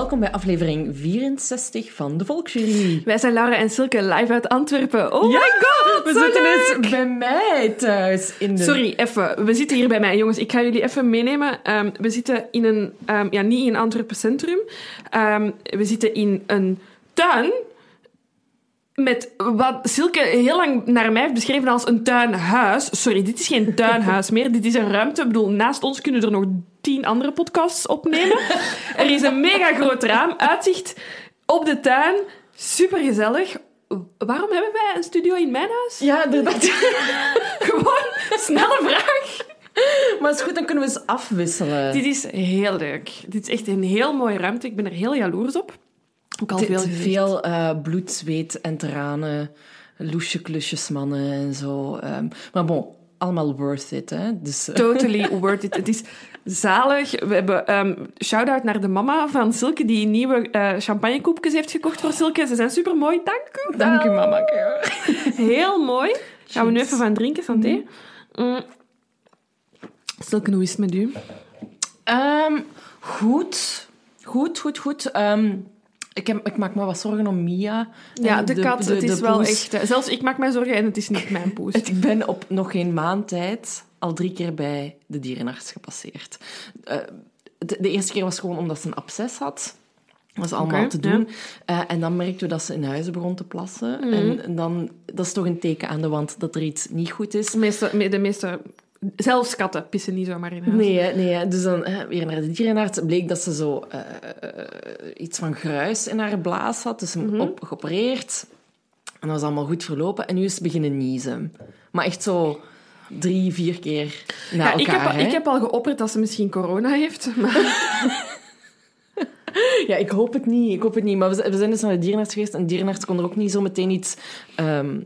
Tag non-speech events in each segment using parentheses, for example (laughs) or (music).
Welkom bij aflevering 64 van de Volksjury. Wij zijn Laura en Silke live uit Antwerpen. Oh Ja, my god, We zitten dus bij mij thuis in de... Sorry, even. We zitten hier bij mij. Jongens, ik ga jullie even meenemen. Ehm, we zitten in een... ehm, ja, niet in Antwerpen Centrum. Ehm, we zitten in een tuin met wat Silke heel lang naar mij heeft beschreven als een tuinhuis. Sorry, dit is geen tuinhuis meer. Dit is een ruimte. Ik bedoel, naast ons kunnen er nog tien andere podcasts opnemen. Er is een mega groot raam. Uitzicht op de tuin. Super gezellig. Waarom hebben wij een studio in mijn huis? Ja, inderdaad. (laughs) Gewoon, snelle vraag. maar is goed, dan kunnen we eens afwisselen. Dit is heel leuk. Dit is echt een heel mooie ruimte. Ik ben er heel jaloers op. Ook al veel veel eh, bloed, zweet en tranen. Loesje, klusjes, mannen en zo. ehm. maar bon, allemaal worth it, hè. Dus, eh, Totally (laughs) worth it. Het is zalig. We hebben ehm shout-out naar de mama van Silke, die nieuwe eh champagnekoepjes heeft gekocht voor Silke. Ze zijn super mooi. Dank u. Dank u, mama. Heel mooi. Gaan we nu even van drinken, santé. Mm. Silke, hoe is het met u? Ehm, goed. Goed, goed, goed. Ehm, ik, heb, ik maak me wat zorgen om Mia. Ja, de, kat, het is wel poes. echt... eh, Zelfs ik maak mij zorgen en het is niet mijn (laughs) poes. Ik ben op nog geen maand tijd al drie keer bij de dierenarts gepasseerd. Eh, de, de eerste keer was gewoon omdat ze een absces had. Dat was allemaal te doen. Eh, en dan merkten we dat ze in huizen begon te plassen. Mhm. En, en dan, dat is toch een teken aan de wand dat er iets niet goed is. De meeste, me- de meeste... Zelfs katten pissen niet zomaar in huis. Nee, nee dus dan weer naar de dierenarts. Bleek dat ze zo eh, iets van gruis in haar blaas had. Dus Mhm. op, geopereerd. En dat was allemaal goed verlopen. En nu is ze beginnen niezen. Maar echt zo drie, vier keer na Ja, elkaar. ik, heb, al- hè. ik heb al geopperd dat ze misschien corona heeft. Maar (laughs) Ja, ik hoop het niet. Ik hoop het niet. Maar we zijn- dus naar de dierenarts geweest. En de dierenarts kon er ook niet zo meteen iets ehm,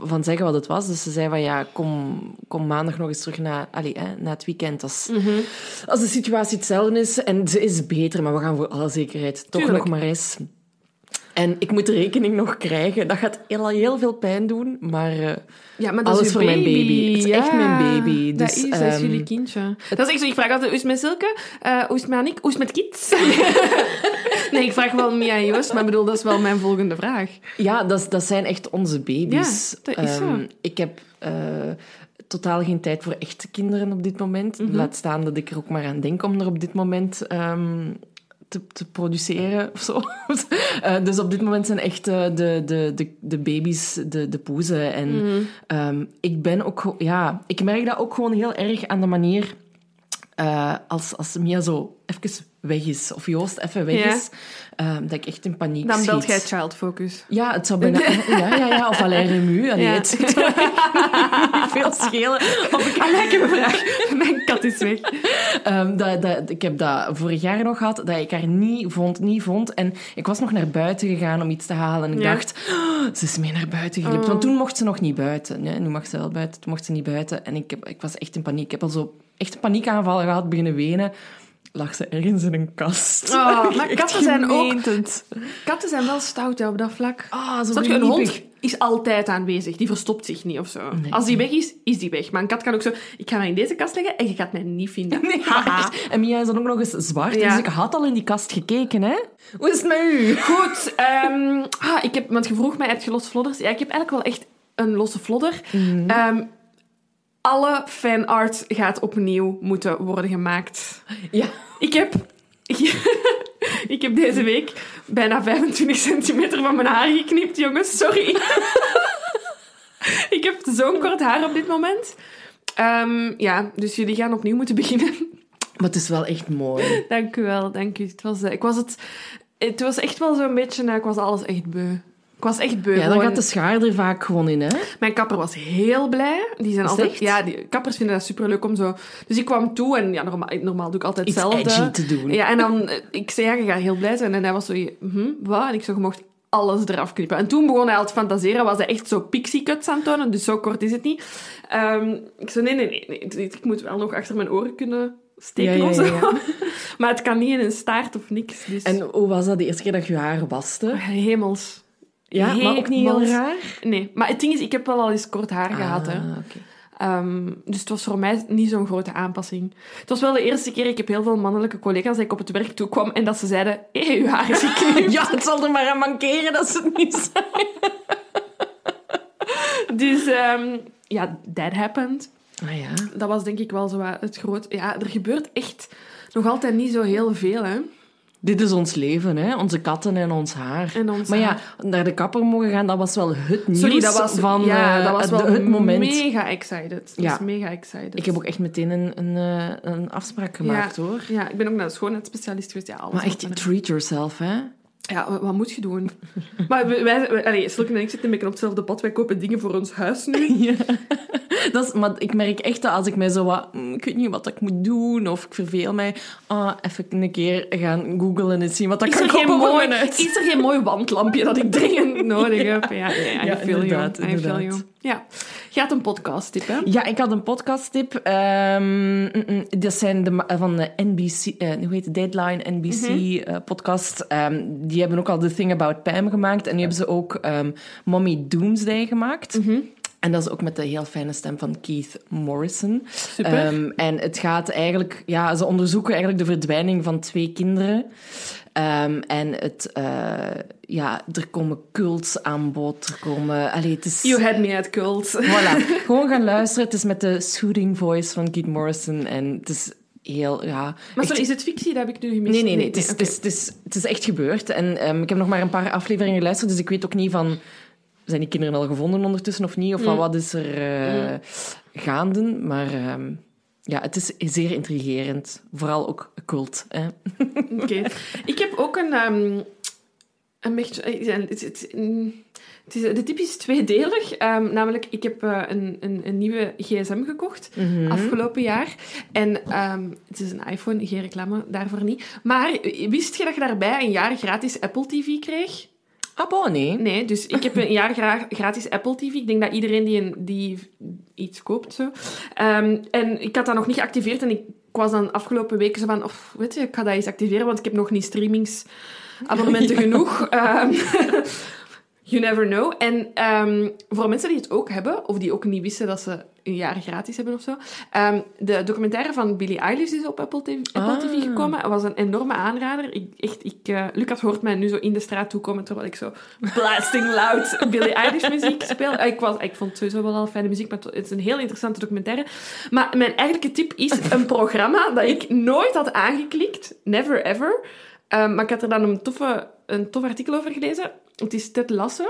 van zeggen wat het was. Dus ze zei van ja, kom, kom maandag nog eens terug na, allee, hè, na het weekend. Als, Mhm. als de situatie hetzelfde is. En ze is beter, maar we gaan voor alle zekerheid toch Tuurlijk. nog maar eens. En ik moet de rekening nog krijgen. Dat gaat heel, heel veel pijn doen. Maar eh, ja, maar Alles voor mijn baby. Het is echt mijn baby. dat Dus, is, dat is ehm, jullie kindje. Dat is echt zo. Ik vraag altijd, hoe is het met Silke? Eh, hoe is het met Annick? Hoe is het met kids? (laughs) nee, ik vraag wel Mia en Joost, maar bedoel, dat is wel mijn volgende vraag. Ja, dat, dat zijn echt onze baby's. Ja, dat is zo. Ehm, ik heb eh, totaal geen tijd voor echte kinderen op dit moment. Mhm. Laat staan dat ik er ook maar aan denk om er op dit moment ehm, te, te produceren of zo. (laughs) Eh, dus op dit moment zijn echt eh, de, de, de, de baby's, de, de poezen. En Mhm. ehm, ik ben ook... Ja, ik merk dat ook gewoon heel erg aan de manier... eh, als, als Mia zo even weg is, of Joost even weg Ja. is, ehm, dat ik echt in paniek Dan belt schiet. jij Child Focus. Ja, het zou bijna... (laughs) Ja, ja, ja. Of Alain Remu. Allee, Ja. het zou (laughs) niet veel schelen. Of ik... Ik heb een vraag. Mijn kat is weg. Ehm, dat, dat, ik heb dat vorig jaar nog gehad, dat ik haar niet vond, niet vond. En ik was nog naar buiten gegaan om iets te halen. En ik Ja. dacht, "Oh, ze is mee naar buiten geglipt. Oh. Want toen mocht ze nog niet buiten. Ja, nu mag ze wel buiten, toen mocht ze niet buiten. En ik, heb, ik was echt in paniek. Ik heb al zo echt paniekaanval gehad, beginnen wenen. Lag ze ergens in een kast. Oh, (laughs) maar katten zijn ook... Katten zijn wel stout hè, op dat vlak. Ah, zo je, een hond is altijd aanwezig. Die verstopt zich niet of zo. Nee. Als die weg is, is die weg. Maar een kat kan ook zo... Ik ga mij in deze kast leggen en je gaat mij niet vinden. (laughs) Nee. (laughs) En Mia is dan ook nog eens zwart. Ja. Dus ik had al in die kast gekeken, hè. Hoe is het met u? Goed. ehm, ah, ik heb, want je vroeg mij, heb je losse vlodders? Ja, ik heb eigenlijk wel echt een losse vlodder. Ehm, alle fanart gaat opnieuw moeten worden gemaakt. Ja. Ik heb... (laughs) ik heb deze week bijna 25 centimeter van mijn haar geknipt, jongens. Sorry. (laughs) ik heb zo'n kort haar op dit moment. Ehm, ja, dus jullie gaan opnieuw moeten beginnen. Maar het is wel echt mooi. dank u wel, dank u. Het was, eh, ik was het, het was echt wel zo'n beetje... eh, ik was alles echt beu. Ik was echt beu. Ja, dan gaat de schaar er vaak gewoon in, hè. Mijn kapper was heel blij. Die zijn altijd... echt? Ja, die kappers vinden dat superleuk om zo... Dus ik kwam toe en ja, normaal, normaal doe ik altijd Iets hetzelfde. edgy te doen. Ja, en dan... eh, Ik zei, ja, je gaat heel blij zijn. En hij was zo... Hm, wat? En ik zo, je mocht alles eraf knippen. En toen begon hij al te fantaseren. Was hij echt zo pixie cuts aan het tonen. Dus zo kort is het niet. Ehm, ik zei, nee, nee, nee, nee. Ik moet wel nog achter mijn oren kunnen steken Ja, ja. (laughs) Maar het kan niet in een staart of niks. Dus... En hoe was dat de eerste keer dat je je haar waste? Hemels. Ja, maar ook niet heel raar? Nee, maar het ding is, ik heb wel al eens kort haar gehad. Hè. Ah. Ehm, dus het was voor mij niet zo'n grote aanpassing. Het was wel de eerste keer, ik heb heel veel mannelijke collega's dat ik op het werk toekwam en dat ze zeiden, hé, hey, uw haar is geknipt. (laughs) Ja, het zal er maar aan mankeren dat ze het niet (laughs) zijn. Dus ehm, ja, that happened. Ah ja. Dat was denk ik wel zo wat het groot... Ja, er gebeurt echt nog altijd niet zo heel veel, hè. Dit is ons leven, hè? Onze katten en ons haar. En ons maar ja, naar de kapper mogen gaan, dat was wel het nieuws Sorry, dat was, van ja, eh, dat was het- wel het moment. mega excited. Dat Ja. is mega excited. Ik heb ook echt meteen een, een, eh, een afspraak gemaakt, ja, hoor. Ja, ik ben ook naar de schoonheidsspecialist geweest. Ja, alles Maar echt, treat yourself, hè? Ja, wat, moet je doen? (laughs) maar wij, wij, allee, en ik zitten een beetje op hetzelfde pad. Wij kopen dingen voor ons huis nu. (laughs) Ja. Dat is, maar ik merk echt dat als ik mij zo wat... mm, Ik weet niet wat ik moet doen, of ik verveel mij... Ah, even een keer gaan googlen en zien wat ik kan kopen mooi, is er geen mooi wandlampje dat ik dringend (laughs) nodig heb? Ja, ja, Ja, feel you. inderdaad, I feel inderdaad. Ja. Je had een podcast tip, hè? Ja, ik had een podcasttip. Mm, dat zijn de, ma- van de NBC, eh, hoe heet het? Deadline NBC eh, podcast. Ehm, die hebben ook al The Thing About Pam gemaakt. En nu hebben ze ook ehm, Mommy Doomsday gemaakt. En dat is ook met de heel fijne stem van Keith Morrison. Super. Ehm, en het gaat eigenlijk... Ja, ze onderzoeken eigenlijk de verdwijning van twee kinderen. Ehm, en het... eh, ja, er komen cults aan bod. Er komen... Allee, het is... You had me at cult. (laughs) Voilà. Gewoon gaan luisteren. Het is met de soothing voice van Keith Morrison. En het is heel, ja... Maar sorry, is het fictie? Dat heb ik nu gemist. Nee, nee, nee. Het is, oké. het, is, het, is, het is echt gebeurd. En ehm, ik heb nog maar een paar afleveringen geluisterd, dus ik weet ook niet van... Zijn die kinderen al gevonden ondertussen of niet? Of Mm. wat is er eh, gaande? Maar ehm, ja, het is zeer intrigerend. Vooral ook cult. (laughs) Oké. Ik heb ook een... ehm, een beetje... eh, Het, het, het, mm, het is, de tip is tweedelig. Ehm, namelijk, ik heb eh, een, een, een nieuwe gsm gekocht Mhm. afgelopen jaar. En het is een iPhone, geen reclame daarvoor niet. Maar wist je dat je daarbij een jaar gratis Apple TV kreeg? Ah, bon, nee. Nee, dus ik heb een jaar gra- gratis Apple TV. Ik denk dat iedereen die, een, die iets koopt, zo. Ehm, en ik had dat nog niet geactiveerd en ik was dan afgelopen weken zo van, of, weet je, ik ga dat eens activeren, want ik heb nog niet streamingsabonnementen (laughs) genoeg. Ehm, (laughs) you never know. En ehm, voor mensen die het ook hebben, of die ook niet wisten dat ze een jaar gratis hebben of zo, ehm, de documentaire van Billie Eilish is op Apple TV, Apple Ah. TV gekomen. Het was een enorme aanrader. Ik, echt, ik, eh, Lucas hoort mij nu zo in de straat toekomen, terwijl ik zo blasting loud (laughs) Billie Eilish muziek speel. Eh, Ik, was, ik vond het sowieso wel al fijne muziek, maar het is een heel interessante documentaire. Maar mijn eigenlijke tip is (laughs) een programma dat ik nooit had aangeklikt. Never ever. Ehm, maar ik had er dan een, toffe, een tof artikel over gelezen. Het is Ted Lasso.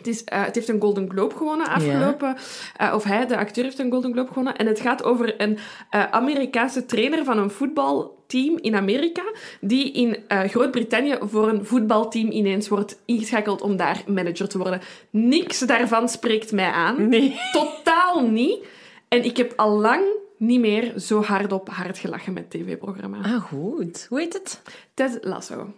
Het, is, eh, het heeft een Golden Globe gewonnen afgelopen. eh, of hij, de acteur, heeft een Golden Globe gewonnen. En het gaat over een eh, Amerikaanse trainer van een voetbalteam in Amerika. Die in Groot-Brittannië voor een voetbalteam ineens wordt ingeschakeld om daar manager te worden. Niks daarvan spreekt mij aan. Nee. Totaal niet. En ik heb al lang niet meer zo hard op hard gelachen met tv-programma. Ah, goed. Hoe heet het? Ted Lasso.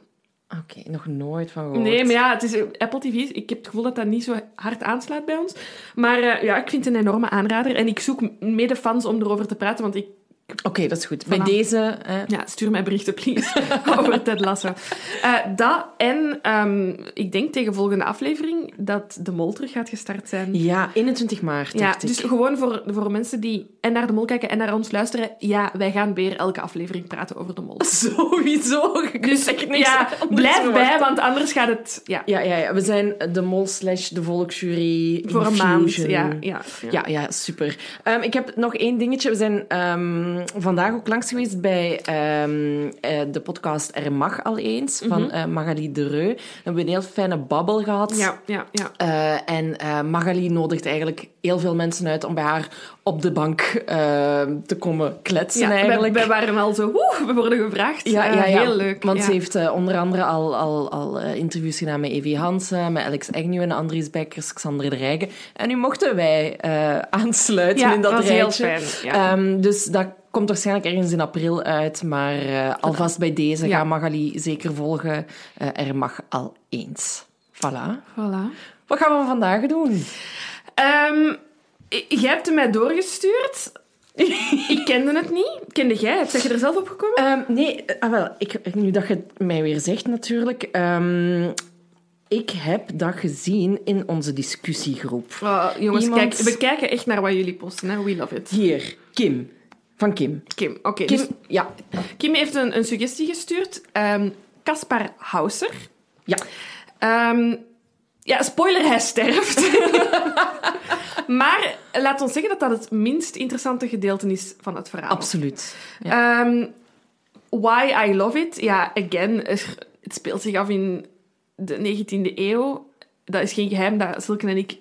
Oké, nog nooit van gehoord. Nee, maar ja, het is Apple TV. Ik heb het gevoel dat dat niet zo hard aanslaat bij ons. Maar eh, ja, ik vind het een enorme aanrader. En ik zoek mede fans om erover te praten, want ik... Oké, dat is goed. Bij deze... Ja, stuur mij berichten, please, (laughs) over Ted Lasso. Eh, dat en ehm, ik denk tegen volgende aflevering dat de mol terug gaat gestart zijn. Ja, 21 maart, Ja, dus gewoon voor, voor mensen die en naar de mol kijken en naar ons luisteren. Ja, wij gaan weer elke aflevering praten over de mol. (laughs) Sowieso. Dus ja, blijf bij, want anders gaat het... Ja, Ja, ja, ja, we zijn de mol slash de volksjury. voor een maand. Ja, ja, ja. Ja, ja, super. Ehm, ik heb nog één dingetje. We zijn ehm, vandaag ook langs geweest bij ehm, eh, de podcast Er Mag Al Eens van eh, Magali de Reu. We hebben een heel fijne babbel gehad. Ja, ja, ja. Eh, en Magali nodigt eigenlijk heel veel mensen uit om bij haar op de bank eh, te komen kletsen Ja, wij, eigenlijk. wij waren al zo, woe, we worden gevraagd. Ja, ja, ja. Heel leuk. Want ze heeft eh, onder andere al, al, al eh, interviews gedaan met Evie Hansen, met Alex Agnew en Andries Bekkers, Xander de Rijken. En nu mochten wij aansluiten in dat was heel rijtje. fijn, ja. Ehm, dus dat komt waarschijnlijk ergens in april uit. Maar alvast bij deze ga Magali zeker volgen. Er mag al eens. Voilà. Voilà. Wat gaan we vandaag doen? Ehm, jij hebt hem mij doorgestuurd. ik kende het niet. Kende jij het? Zeg je er zelf op gekomen? Ehm, nee, eh, ah, wel, ik, nu dat je het mij weer zegt natuurlijk. Ehm, ik heb dat gezien in onze discussiegroep. Oh, jongens, Iemand- kijk, we kijken echt naar wat jullie posten. Hè? We love it. Hier, Kim. Van Kim. Kim, oké. Kim, dus ja. Kim heeft een, een suggestie gestuurd. Caspar Hauser. Ja. Ja, spoiler, hij sterft. (laughs) maar laat ons zeggen dat dat het minst interessante gedeelte is van het verhaal. Absoluut. Ehm, why I love it? Ja, again, er- het speelt zich af in de 19e eeuw. Dat is geen geheim dat Silke en ik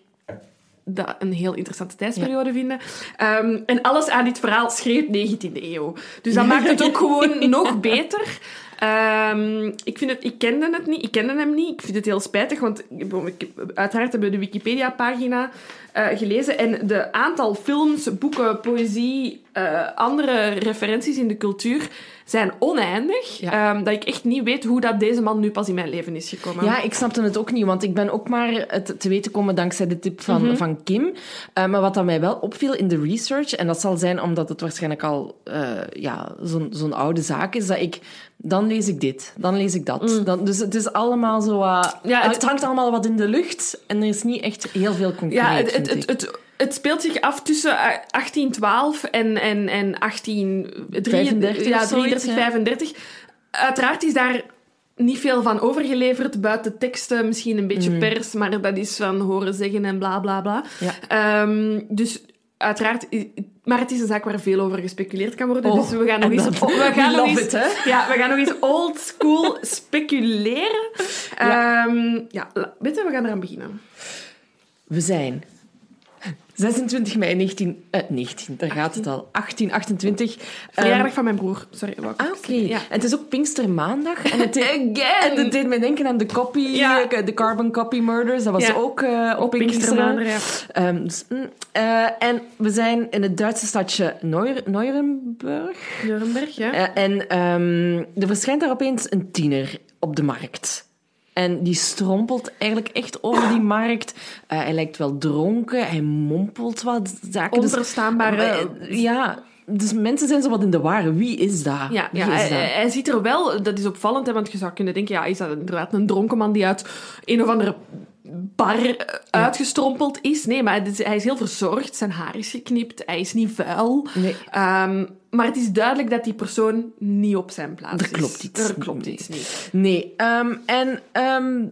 dat een heel interessante tijdsperiode vinden. Ehm, en alles aan dit verhaal schreef 19e eeuw. Dus dat maakt het ook (laughs) gewoon nog beter. Ehm, ik, vind het, ik kende het niet, ik kende hem niet. Ik vind het heel spijtig, want ik, uiteraard hebben we de Wikipedia-pagina eh, gelezen. En de aantal films, boeken, poëzie, eh, andere referenties in de cultuur zijn oneindig. Ja. Ehm, dat ik echt niet weet hoe dat deze man nu pas in mijn leven is gekomen. Ja, ik snapte het ook niet, want ik ben ook maar het te weten komen dankzij de tip van, van Kim. Eh, maar wat dat mij wel opviel in de research, en dat zal zijn omdat het waarschijnlijk al ja, zo'n zo'n oude zaak is, dat ik... Dan lees ik dit, dan lees ik dat. Dan, dus het is allemaal zo... eh, Ja, het- het, hangt allemaal wat in de lucht en er is niet echt heel veel concreet, Ja, het, het, het, het, speelt zich af tussen eh, 1812 en, en, en 1833, 35 ja, of zoiets, 33, ja. 35. Uiteraard is daar niet veel van overgeleverd, buiten teksten, misschien een beetje pers, maar dat is van horen zeggen en bla bla bla. Mm. Ja. Ehm, dus uiteraard, maar het is een zaak waar veel over gespeculeerd kan worden. Oh, dus we gaan nog eens, dat- we (laughs) gaan nog eens, it, ja, we gaan nog eens old school (laughs) speculeren. Ja. Ja, ja la- weet je, we gaan eraan beginnen. We zijn 26 mei 19... eh 19, daar gaat het al. 1828. Verjaardag Ehm, van mijn broer. Sorry, Ah, oké. Ja. En het is ook Pinkstermaandag. En het, Again! en het deed mij denken aan de copy, Ja. eh, de carbon copy murders. Dat was Ja. ook eh, op Pinkstermaandag, Pinksteren. ja. Ehm, dus, mm, en we zijn in het Duitse stadje Neu- Neurenburg. Ja. En ehm, er verschijnt daar opeens een tiener op de markt. En die strompelt eigenlijk echt over die markt. Eh, hij lijkt wel dronken, hij mompelt wat zaken. Dus- Onverstaanbare... eh, ja, dus mensen zijn zo wat in de war. Wie is dat? Ja, is hij, dat? hij ziet er wel, dat is opvallend, hè, want je zou kunnen denken, ja, is dat inderdaad een dronken man die uit een of andere bar eh, uitgestrompeld is? Nee, maar is- hij is heel verzorgd, zijn haar is geknipt, hij is niet vuil. Nee. Ehm, maar het is duidelijk dat die persoon niet op zijn plaats Er is. klopt iets. Er klopt iets niet. Nee, ehm, en ehm,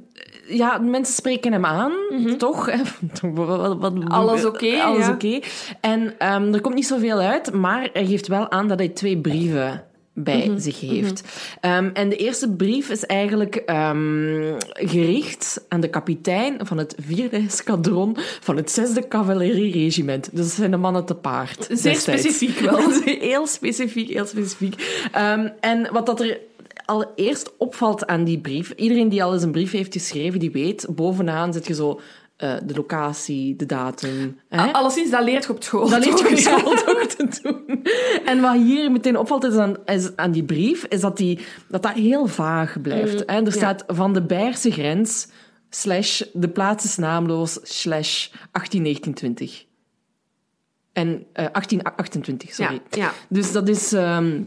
ja, mensen spreken hem aan, toch? hè? (laughs) Toch, wat- wat- Mhm. Alles oké, Alles ja. oké. En er komt niet zoveel uit, maar hij geeft wel aan dat hij twee brieven bij Mhm. zich heeft. Ehm, en de eerste brief is eigenlijk ehm, gericht aan de kapitein van het vierde eskadron van het zesde cavalerieregiment. Dus dat zijn de mannen te paard. Zeer destijds. specifiek wel. (laughs) heel specifiek, heel specifiek. Ehm, en wat dat er allereerst opvalt aan die brief, iedereen die al eens een brief heeft geschreven, die weet, bovenaan zit je zo eh, de locatie, de datum. Hè? Alleszins, dat leert je op school. Dat leert je op school ook te doen. En wat hier meteen opvalt is aan, is aan die brief, is dat, die, dat dat heel vaag blijft. hè. Er staat van de Beierse grens, slash de plaats is naamloos, slash 181920. En eh 1828, sorry. Ja. Dus dat is, ehm,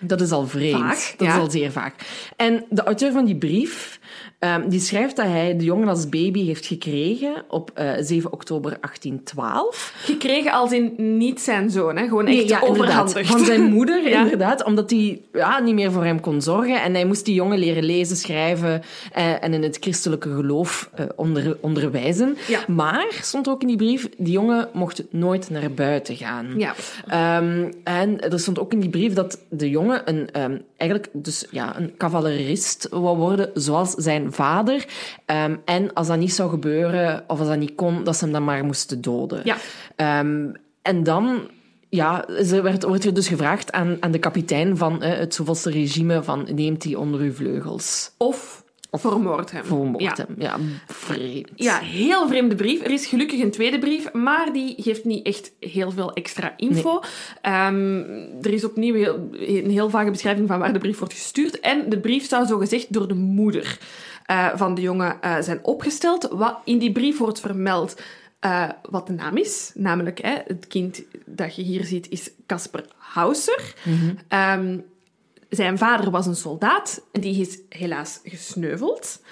dat is al vreemd. Vaag, dat is al zeer vaag. En de auteur van die brief, ehm, die schrijft dat hij de jongen als baby heeft gekregen op eh 7 oktober 1812. Gekregen als in niet zijn zoon, hè? gewoon echt Nee, ja, overhandigd. Van zijn (laughs) moeder, Ja. inderdaad. Omdat hij ja, niet meer voor hem kon zorgen. En hij moest die jongen leren lezen, schrijven eh, en in het christelijke geloof eh, onder, onderwijzen. Ja. Maar, stond ook in die brief, die jongen mocht nooit naar buiten gaan. Ja. Ehm, en er stond ook in die brief dat de jongen een, ehm, eigenlijk dus, ja, een cavalerist wou worden, zoals zijn vader. Ehm, en als dat niet zou gebeuren, of als dat niet kon, dat ze hem dan maar moesten doden. Ja. Ehm, en dan ja, ze werd, wordt er dus gevraagd aan, aan de kapitein van eh, het zoveelste regime van neemt hij onder uw vleugels. Of, vermoord hem. Vermoord ja. hem. Ja, vreemd. Ja, heel vreemde brief. Er is gelukkig een tweede brief, maar die geeft niet echt heel veel extra info. Ehm, er is opnieuw heel, een heel vage beschrijving van waar de brief wordt gestuurd. En de brief zou zogezegd door de moeder eh, van de jongen eh, zijn opgesteld. Wat in die brief wordt vermeld eh, wat de naam is. Namelijk, hè, het kind dat je hier ziet is Casper Hauser. Ehm, zijn vader was een soldaat en die is helaas gesneuveld.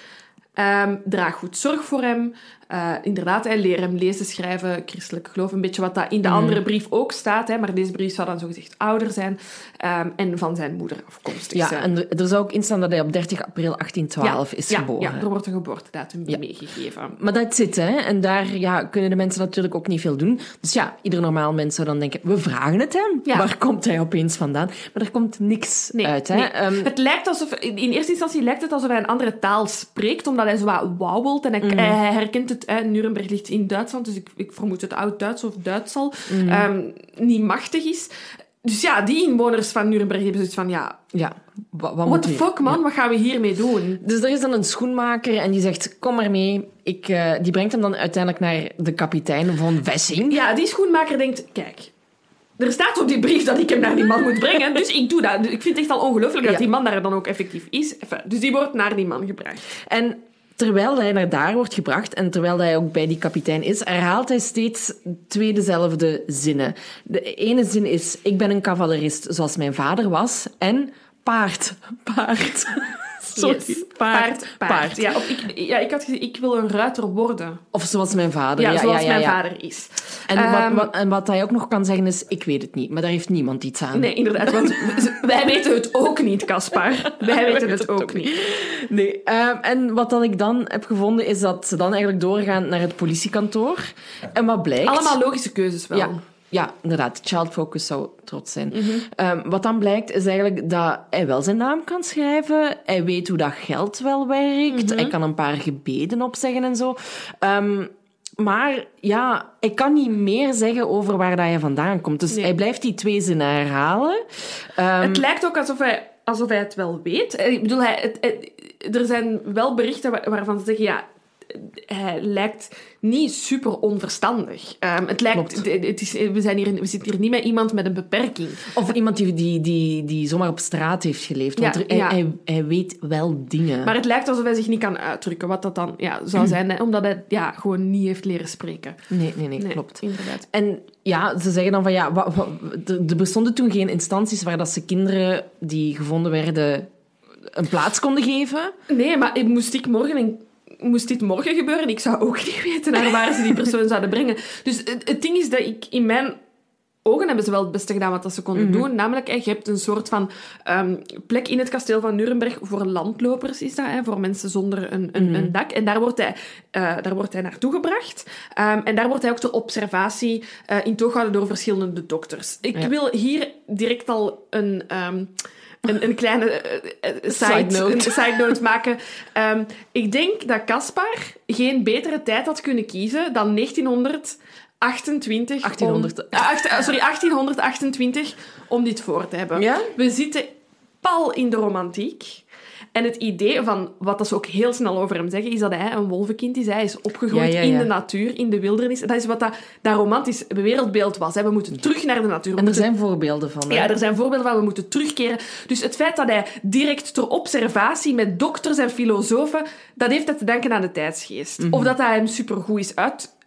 Ehm, draag goed zorg voor hem. Uh, inderdaad, hè, leer hem lezen, schrijven, christelijk geloof. Een beetje wat dat in de andere brief ook staat. Hè, maar deze brief zou dan zogezegd ouder zijn. Um, en van zijn moeder afkomstig ja, zijn. en er zou ook in staan dat hij op 30 april 1812 is ja, geboren. Ja, er wordt een geboortedatum meegegeven. Maar dat zit, hè. En daar ja, kunnen de mensen natuurlijk ook niet veel doen. Dus ja, ieder normaal mens zou dan denken, we vragen het hem. Waar komt hij opeens vandaan? Maar er komt niks uit, hè. Nee. Um, het lijkt alsof... In eerste instantie lijkt het alsof hij een andere taal spreekt, omdat hij zo wat wauwelt en hij, mm. hij herkent het... Hè, Nuremberg ligt in Duitsland, dus ik, ik vermoed het oud-Duits of Duits al mm. um, niet machtig is. Dus ja, die inwoners van Nuremberg hebben zoiets van, ja... Ja, wat, wat What the fuck, man? Ja. Wat gaan we hiermee doen? Dus er is dan een schoenmaker en die zegt, kom maar mee. Ik, uh, die brengt hem dan uiteindelijk naar de kapitein van Wessing. Ja, die schoenmaker denkt, kijk... Er staat op die brief dat ik hem naar die man moet brengen, dus ik doe dat. Ik vind het echt al ongelooflijk dat ja. die man daar dan ook effectief is. Enfin, dus die wordt naar die man gebracht. En terwijl hij naar daar wordt gebracht en terwijl hij ook bij die kapitein is, herhaalt hij steeds twee dezelfde zinnen. De ene zin is: Ik ben een cavalerist zoals mijn vader was. En paard, paard. Sorry. Yes. Paard, paard, paard. Ja, of ik, ja, ik had gezegd, ik wil een ruiter worden. Of zoals mijn vader. Ja, ja zoals ja, mijn vader is. En, um, wat, wat, en wat hij ook nog kan zeggen is, ik weet het niet. Maar daar heeft niemand iets aan. Nee, inderdaad. Want (laughs) wij weten het ook niet, Caspar. (laughs) Wij weten het ook niet. Nee. Um, en wat dan ik dan heb gevonden, is dat ze dan eigenlijk doorgaan naar het politiekantoor. En wat blijkt... Allemaal logische keuzes wel. Ja. Inderdaad. Child Focus zou trots zijn. Mm -hmm. um, wat dan blijkt, is eigenlijk dat hij wel zijn naam kan schrijven. Hij weet hoe dat geld wel werkt. Mm -hmm. Hij kan een paar gebeden opzeggen en zo. Um, maar ja, ik kan niet meer zeggen over waar dat hij vandaan komt. Dus nee. hij blijft die twee zinnen herhalen. Um, het lijkt ook alsof hij, alsof hij het wel weet. Ik bedoel, hij, het, het, er zijn wel berichten waarvan ze zeggen... Ja, hij lijkt niet super onverstandig. Um, het lijkt, het is, we, zijn hier, we zitten hier niet met iemand met een beperking. Of iemand die, die, die, die zomaar op straat heeft geleefd. Want ja, er, ja. Hij, hij, weet wel dingen. Maar het lijkt alsof hij zich niet kan uitdrukken, wat dat dan ja, zou zijn. Hè, omdat hij ja, gewoon niet heeft leren spreken. Nee, nee, nee, nee klopt. Inderdaad. En ja, ze zeggen dan van ja, wat, wat, er bestonden toen geen instanties waar dat ze kinderen die gevonden werden een plaats konden geven. Nee, maar moest ik morgen een moest dit morgen gebeuren, ik zou ook niet (laughs) weten naar waar ze die persoon zouden brengen. Dus het, het ding is dat ik in mijn ogen hebben ze wel het beste gedaan wat dat ze konden mm -hmm. doen. Namelijk, je hebt een soort van um, plek in het kasteel van Nuremberg voor landlopers, is dat, hè, voor mensen zonder een, een, mm -hmm. een dak. En daar wordt hij, uh, daar wordt hij naartoe gebracht. Um, en daar wordt hij ook ter observatie uh, in toog gehouden door verschillende dokters. Ik ja. wil hier direct al een... Um, een, een kleine uh, side, note. Een side note maken. Um, ik denk dat Caspar geen betere tijd had kunnen kiezen dan 1928. 1800. Om, uh, acht, sorry, 1828 om dit voor te hebben. Ja? We zitten pal in de romantiek. En het idee van, wat ze ook heel snel over hem zeggen, is dat hij een wolvenkind is. Hij is opgegroeid ja, ja, ja. in de natuur, in de wildernis. Dat is wat dat, dat romantisch wereldbeeld was. Hè. We moeten terug naar de natuur. We en er moeten... zijn voorbeelden van. Hè? Ja, er zijn voorbeelden van. We moeten terugkeren. Dus het feit dat hij direct ter observatie met dokters en filosofen, dat heeft het te danken aan de tijdsgeest. Mm -hmm. Of dat hij hem supergoed is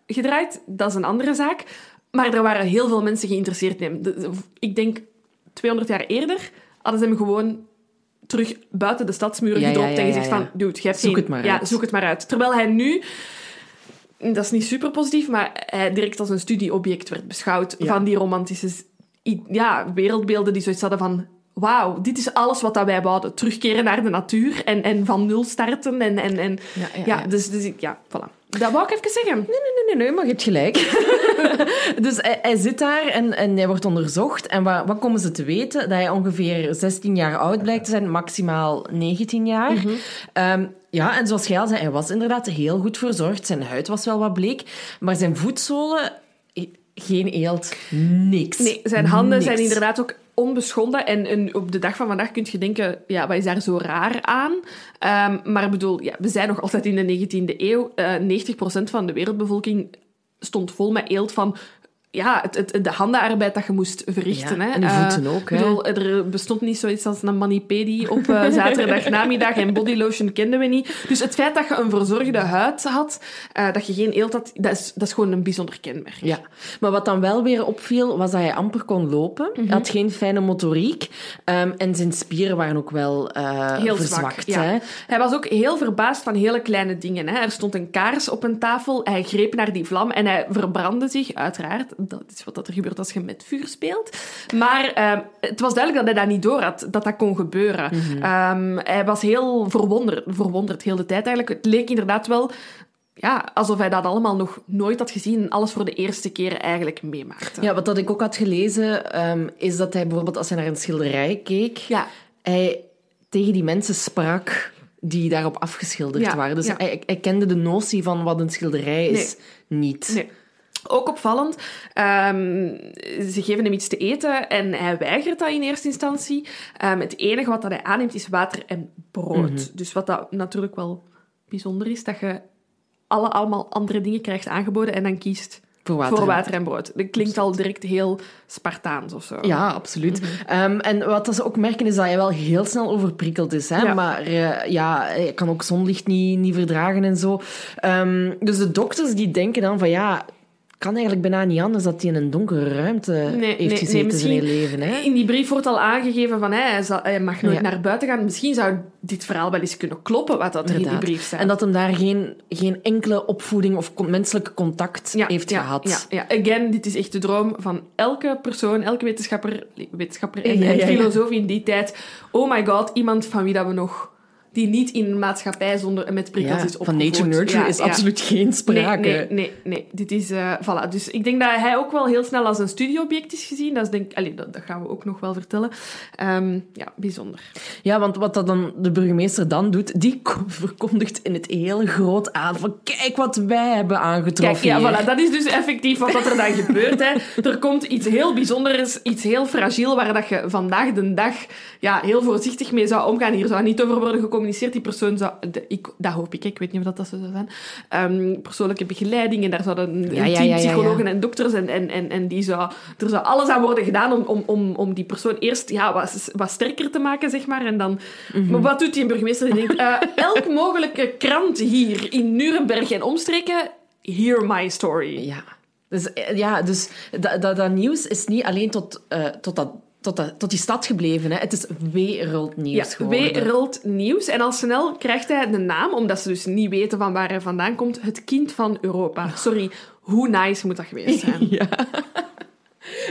uitgedraaid, dat is een andere zaak. Maar er waren heel veel mensen geïnteresseerd in hem. Ik denk 200 jaar eerder hadden ze hem gewoon terug buiten de stadsmuren ja, gedropt ja, ja, en gezegd van, dude, je hebt zoek geen... het maar uit. zoek het maar uit. Terwijl hij nu, dat is niet super positief, maar hij direct als een studieobject werd beschouwd van die romantische ja, wereldbeelden die zoiets hadden van, wauw, dit is alles wat dat wij wouden. Terugkeren naar de natuur en, en van nul starten. En, en, en, ja, dus, dus ja, voilà. Dat wou ik even zeggen. Nee, nee, nee, nee, maar je hebt gelijk. (laughs) dus hij, hij, zit daar en, en hij wordt onderzocht. En wat, wat komen ze te weten? Dat hij ongeveer 16 jaar oud blijkt te zijn, maximaal 19 jaar. Mm -hmm. um, ja, en zoals jij al zei, hij was inderdaad heel goed verzorgd. Zijn huid was wel wat bleek. Maar zijn voetzolen, geen eelt, niks. Nee, zijn handen niks. zijn inderdaad ook onbeschonden. En, en, op de dag van vandaag kun je denken, ja, wat is daar zo raar aan? Um, maar ik bedoel, ja, we zijn nog altijd in de 19e eeuw. Uh, 90% van de wereldbevolking stond vol met eelt van ja, het, het, de handenarbeid dat je moest verrichten. Ja, hè. en de Eh, voeten ook, hè. bedoel, er bestond niet zoiets als een manipedi op eh, (laughs) zaterdag namiddag en bodylotion kenden we niet. Dus het feit dat je een verzorgde huid had, eh, dat je geen eelt had, dat is, dat is gewoon een bijzonder kenmerk. Ja, maar wat dan wel weer opviel, was dat hij amper kon lopen. Mhm. Hij had geen fijne motoriek. ehm, en zijn spieren waren ook wel Heel verzwakt. zwak. Ja. Hè? Hij was ook heel verbaasd van hele kleine dingen. Hè. Er stond een kaars op een tafel, hij greep naar die vlam en hij verbrandde zich, uiteraard. Dat is wat er gebeurt als je met vuur speelt. Maar ehm, het was duidelijk dat hij dat niet door had, dat dat kon gebeuren. Ehm, hij was heel verwonderd, verwonderd heel de tijd eigenlijk. Het leek inderdaad wel ja, alsof hij dat allemaal nog nooit had gezien en alles voor de eerste keer eigenlijk meemaakte. Ja, wat dat ik ook had gelezen, ehm, is dat hij bijvoorbeeld als hij naar een schilderij keek, Ja. hij tegen die mensen sprak die daarop afgeschilderd Ja, waren. Dus ja. hij, hij kende de notie van wat een schilderij is niet. Nee. Ook opvallend, ehm, ze geven hem iets te eten en hij weigert dat in eerste instantie. Ehm, het enige wat dat hij aanneemt is water en brood. Mhm. Dus wat dat natuurlijk wel bijzonder is, dat je alle, allemaal andere dingen krijgt aangeboden en dan kiest Voor water. voor water en brood. Dat klinkt al direct heel Spartaans of zo. Ja, absoluut. Ehm, en wat dat ze ook merken is dat hij wel heel snel overprikkeld is. Hè? Ja. Maar eh, ja, hij kan ook zonlicht niet, niet verdragen en zo. Dus de dokters die denken dan van ja, kan eigenlijk bijna niet anders dat hij in een donkere ruimte Nee, heeft gezeten nee, zijn hele leven. Hè? In die brief wordt al aangegeven van hij, zal- hij mag nooit Ja. naar buiten gaan. Misschien zou dit verhaal wel eens kunnen kloppen, wat dat er in die brief staat. En dat hem daar geen, geen enkele opvoeding of menselijk contact heeft ja, gehad. Ja, ja, again, dit is echt de droom van elke persoon, elke wetenschapper, wetenschapper en, en filosoof in die tijd. Oh my god, iemand van wie dat we nog... Die niet in een maatschappij zonder, met prikkels Ja, is van opgevoed. nature-nurture Ja, is ja. absoluut geen sprake. Nee, nee, nee, nee. Dit is... eh voilà. Dus ik denk dat hij ook wel heel snel als een studieobject is gezien. Dat, is denk, allee, dat, dat gaan we ook nog wel vertellen. Ehm, ja, bijzonder. Ja, want wat dat dan de burgemeester dan doet, die ko- verkondigt in het heel groot aan van kijk wat wij hebben Kijk, aangetroffen ja, hier. voilà, dat is dus effectief wat er dan gebeurt. Hè. Er komt iets heel bijzonders, iets heel fragiel, waar dat je vandaag de dag ja, heel voorzichtig mee zou omgaan. Hier zou niet over worden gecommuniceerd. Die persoon zou... de- ik, dat hoop ik, ik weet niet of dat, dat zo zou zijn. Ehm, persoonlijke begeleiding en daar zouden ja, ja, ja. psychologen en dokters en, en, en, en die zou, er zou alles aan worden gedaan om, om, om, om die persoon eerst ja, wat, wat sterker te maken, zeg maar. En dan... Mhm. Maar wat doet die burgemeester? Die denkt, eh, (laughs) elk mogelijke krant hier in Nuremberg en omstreken, hear my story. Ja. Dus, eh, ja, dus dat, dat, dat nieuws is niet alleen tot, eh, tot, dat, tot, tot die stad gebleven. Hè. Het is wereldnieuws Ja, geworden. wereldnieuws. En al snel krijgt hij de naam, omdat ze dus niet weten van waar hij vandaan komt, het kind van Europa. Sorry, hoe nice moet dat geweest zijn? (laughs) Ja.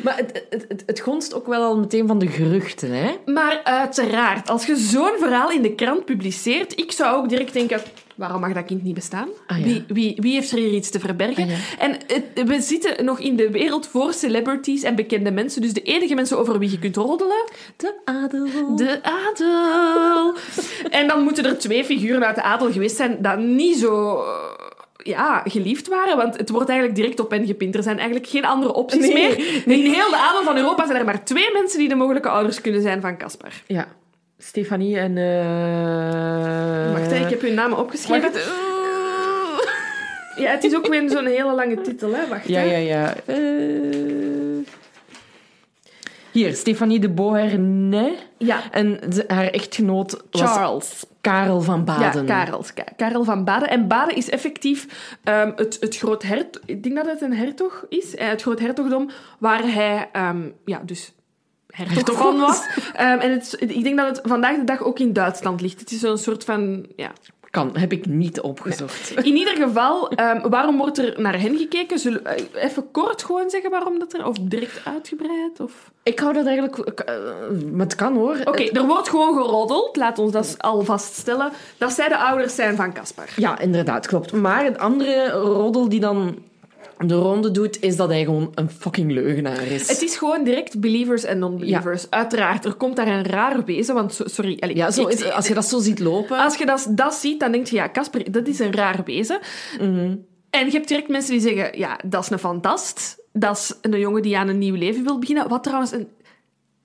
Maar het, het, het, het gonst ook wel al meteen van de geruchten, hè? Maar uiteraard, als je zo'n verhaal in de krant publiceert, ik zou ook direct denken, waarom mag dat kind niet bestaan? Ah, ja. wie, wie, wie heeft er hier iets te verbergen? Ah, ja. En het- we zitten nog in de wereld voor celebrities en bekende mensen, dus de enige mensen over wie je kunt roddelen, De adel. De adel. En dan moeten er twee figuren uit de adel geweest zijn dat niet zo eh, ja, geliefd waren, want het wordt eigenlijk direct op hen gepind. Er zijn eigenlijk geen andere opties Nee. meer. In heel de adel van Europa zijn er maar twee mensen die de mogelijke ouders kunnen zijn van Caspar. Ja. Stefanie en... eh Wacht, ik heb hun namen opgeschreven. Wacht. (laughs) Ja, het is ook weer zo'n hele lange titel, hè. Wacht, Ja, hè. ja, ja. Eh, Hier, Stefanie de Beauharnais. Ja. En haar echtgenoot was Charles. Karel van Baden. Ja, Karels. Ka- Karel van Baden. En Baden is effectief ehm, het, het groot hert... Ik denk dat het een hertog is. eh, Het groot hertogdom waar hij ehm, ja, dus hertog, van was. Ehm, en het, ik denk dat het vandaag de dag ook in Duitsland ligt. Het is zo'n soort van... Ja. Kan, heb ik niet opgezocht. In ieder geval, ehm, waarom wordt er naar hen gekeken? Zullen we eh, even kort gewoon zeggen waarom dat er... Of direct uitgebreid? Of... Ik hou dat eigenlijk... eh, maar het kan hoor. Oké, er wordt gewoon geroddeld. Laat ons dat al vaststellen. Dat zij de ouders zijn van Caspar. Ja, inderdaad, klopt. Maar het andere roddel die dan de ronde doet, is dat hij gewoon een fucking leugenaar is. Het is gewoon direct believers en non-believers. Uiteraard, er komt daar een raar wezen, want so- sorry... allee, ja, zo ik- als je dat zo ziet lopen... als je dat, dat ziet, dan denk je, ja, Casper, dat is een raar wezen. Mhm. En je hebt direct mensen die zeggen, ja, dat is een fantast. Dat is een jongen die aan een nieuw leven wil beginnen. Wat trouwens een,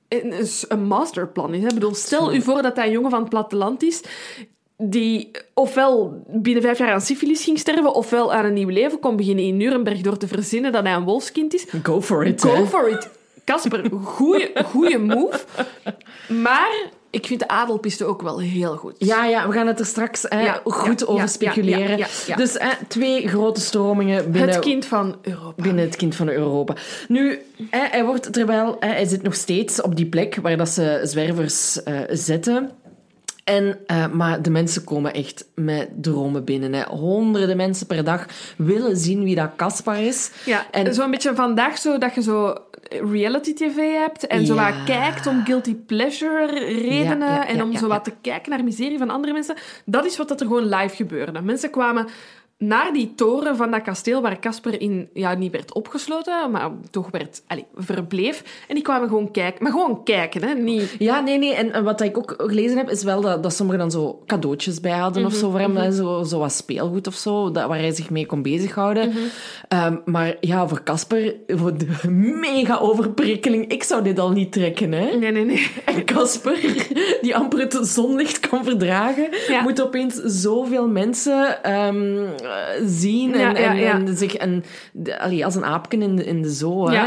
een, een masterplan is. Hè? Ik bedoel, stel u voor dat hij een jongen van het platteland is. Die ofwel binnen vijf jaar aan syfilis ging sterven, ofwel aan een nieuw leven kon beginnen in Nuremberg door te verzinnen dat hij een wolfskind is. Go for it. Go hè. for it. Casper, goeie, goeie move. Maar ik vind de adelpiste ook wel heel goed. Ja, ja, we gaan het er straks hè, Ja, goed ja, over ja, speculeren. Dus hè, twee grote stromingen binnen Het kind van Europa. binnen het kind van Europa. Nu, hè, hij wordt terwijl hè, hij zit nog steeds op die plek waar dat ze zwervers eh, zetten. En, eh, maar de mensen komen echt met dromen binnen. Hè. Honderden mensen per dag willen zien wie dat Caspar is. Ja, En- zo'n beetje vandaag zo dat je zo reality tv hebt en zo Ja. wat kijkt om guilty pleasure redenen Ja, ja, en om zo wat te kijken naar miserie van andere mensen. Dat is wat dat er gewoon live gebeurde. Mensen kwamen naar die toren van dat kasteel waar Casper in, ja, niet werd opgesloten, maar toch werd, allez, verbleef. En die kwamen gewoon kijken. Maar gewoon kijken, hè. Niet... Ja, nee, nee. En, en wat ik ook gelezen heb, is wel dat, dat sommigen dan zo cadeautjes bij hadden of zo voor hem. hè, Zo, zo wat speelgoed of zo, dat, waar hij zich mee kon bezighouden. Ehm, maar ja, voor Casper, voor de mega overprikkeling, ik zou dit al niet trekken, hè. Nee, nee, nee. (laughs) En Casper, die amper het zonlicht kan verdragen, Ja. moet opeens zoveel mensen ehm, eh, zien en, Ja, ja, en, ja. en zich en, allee, als een aapken in de, in de zoo. Hè.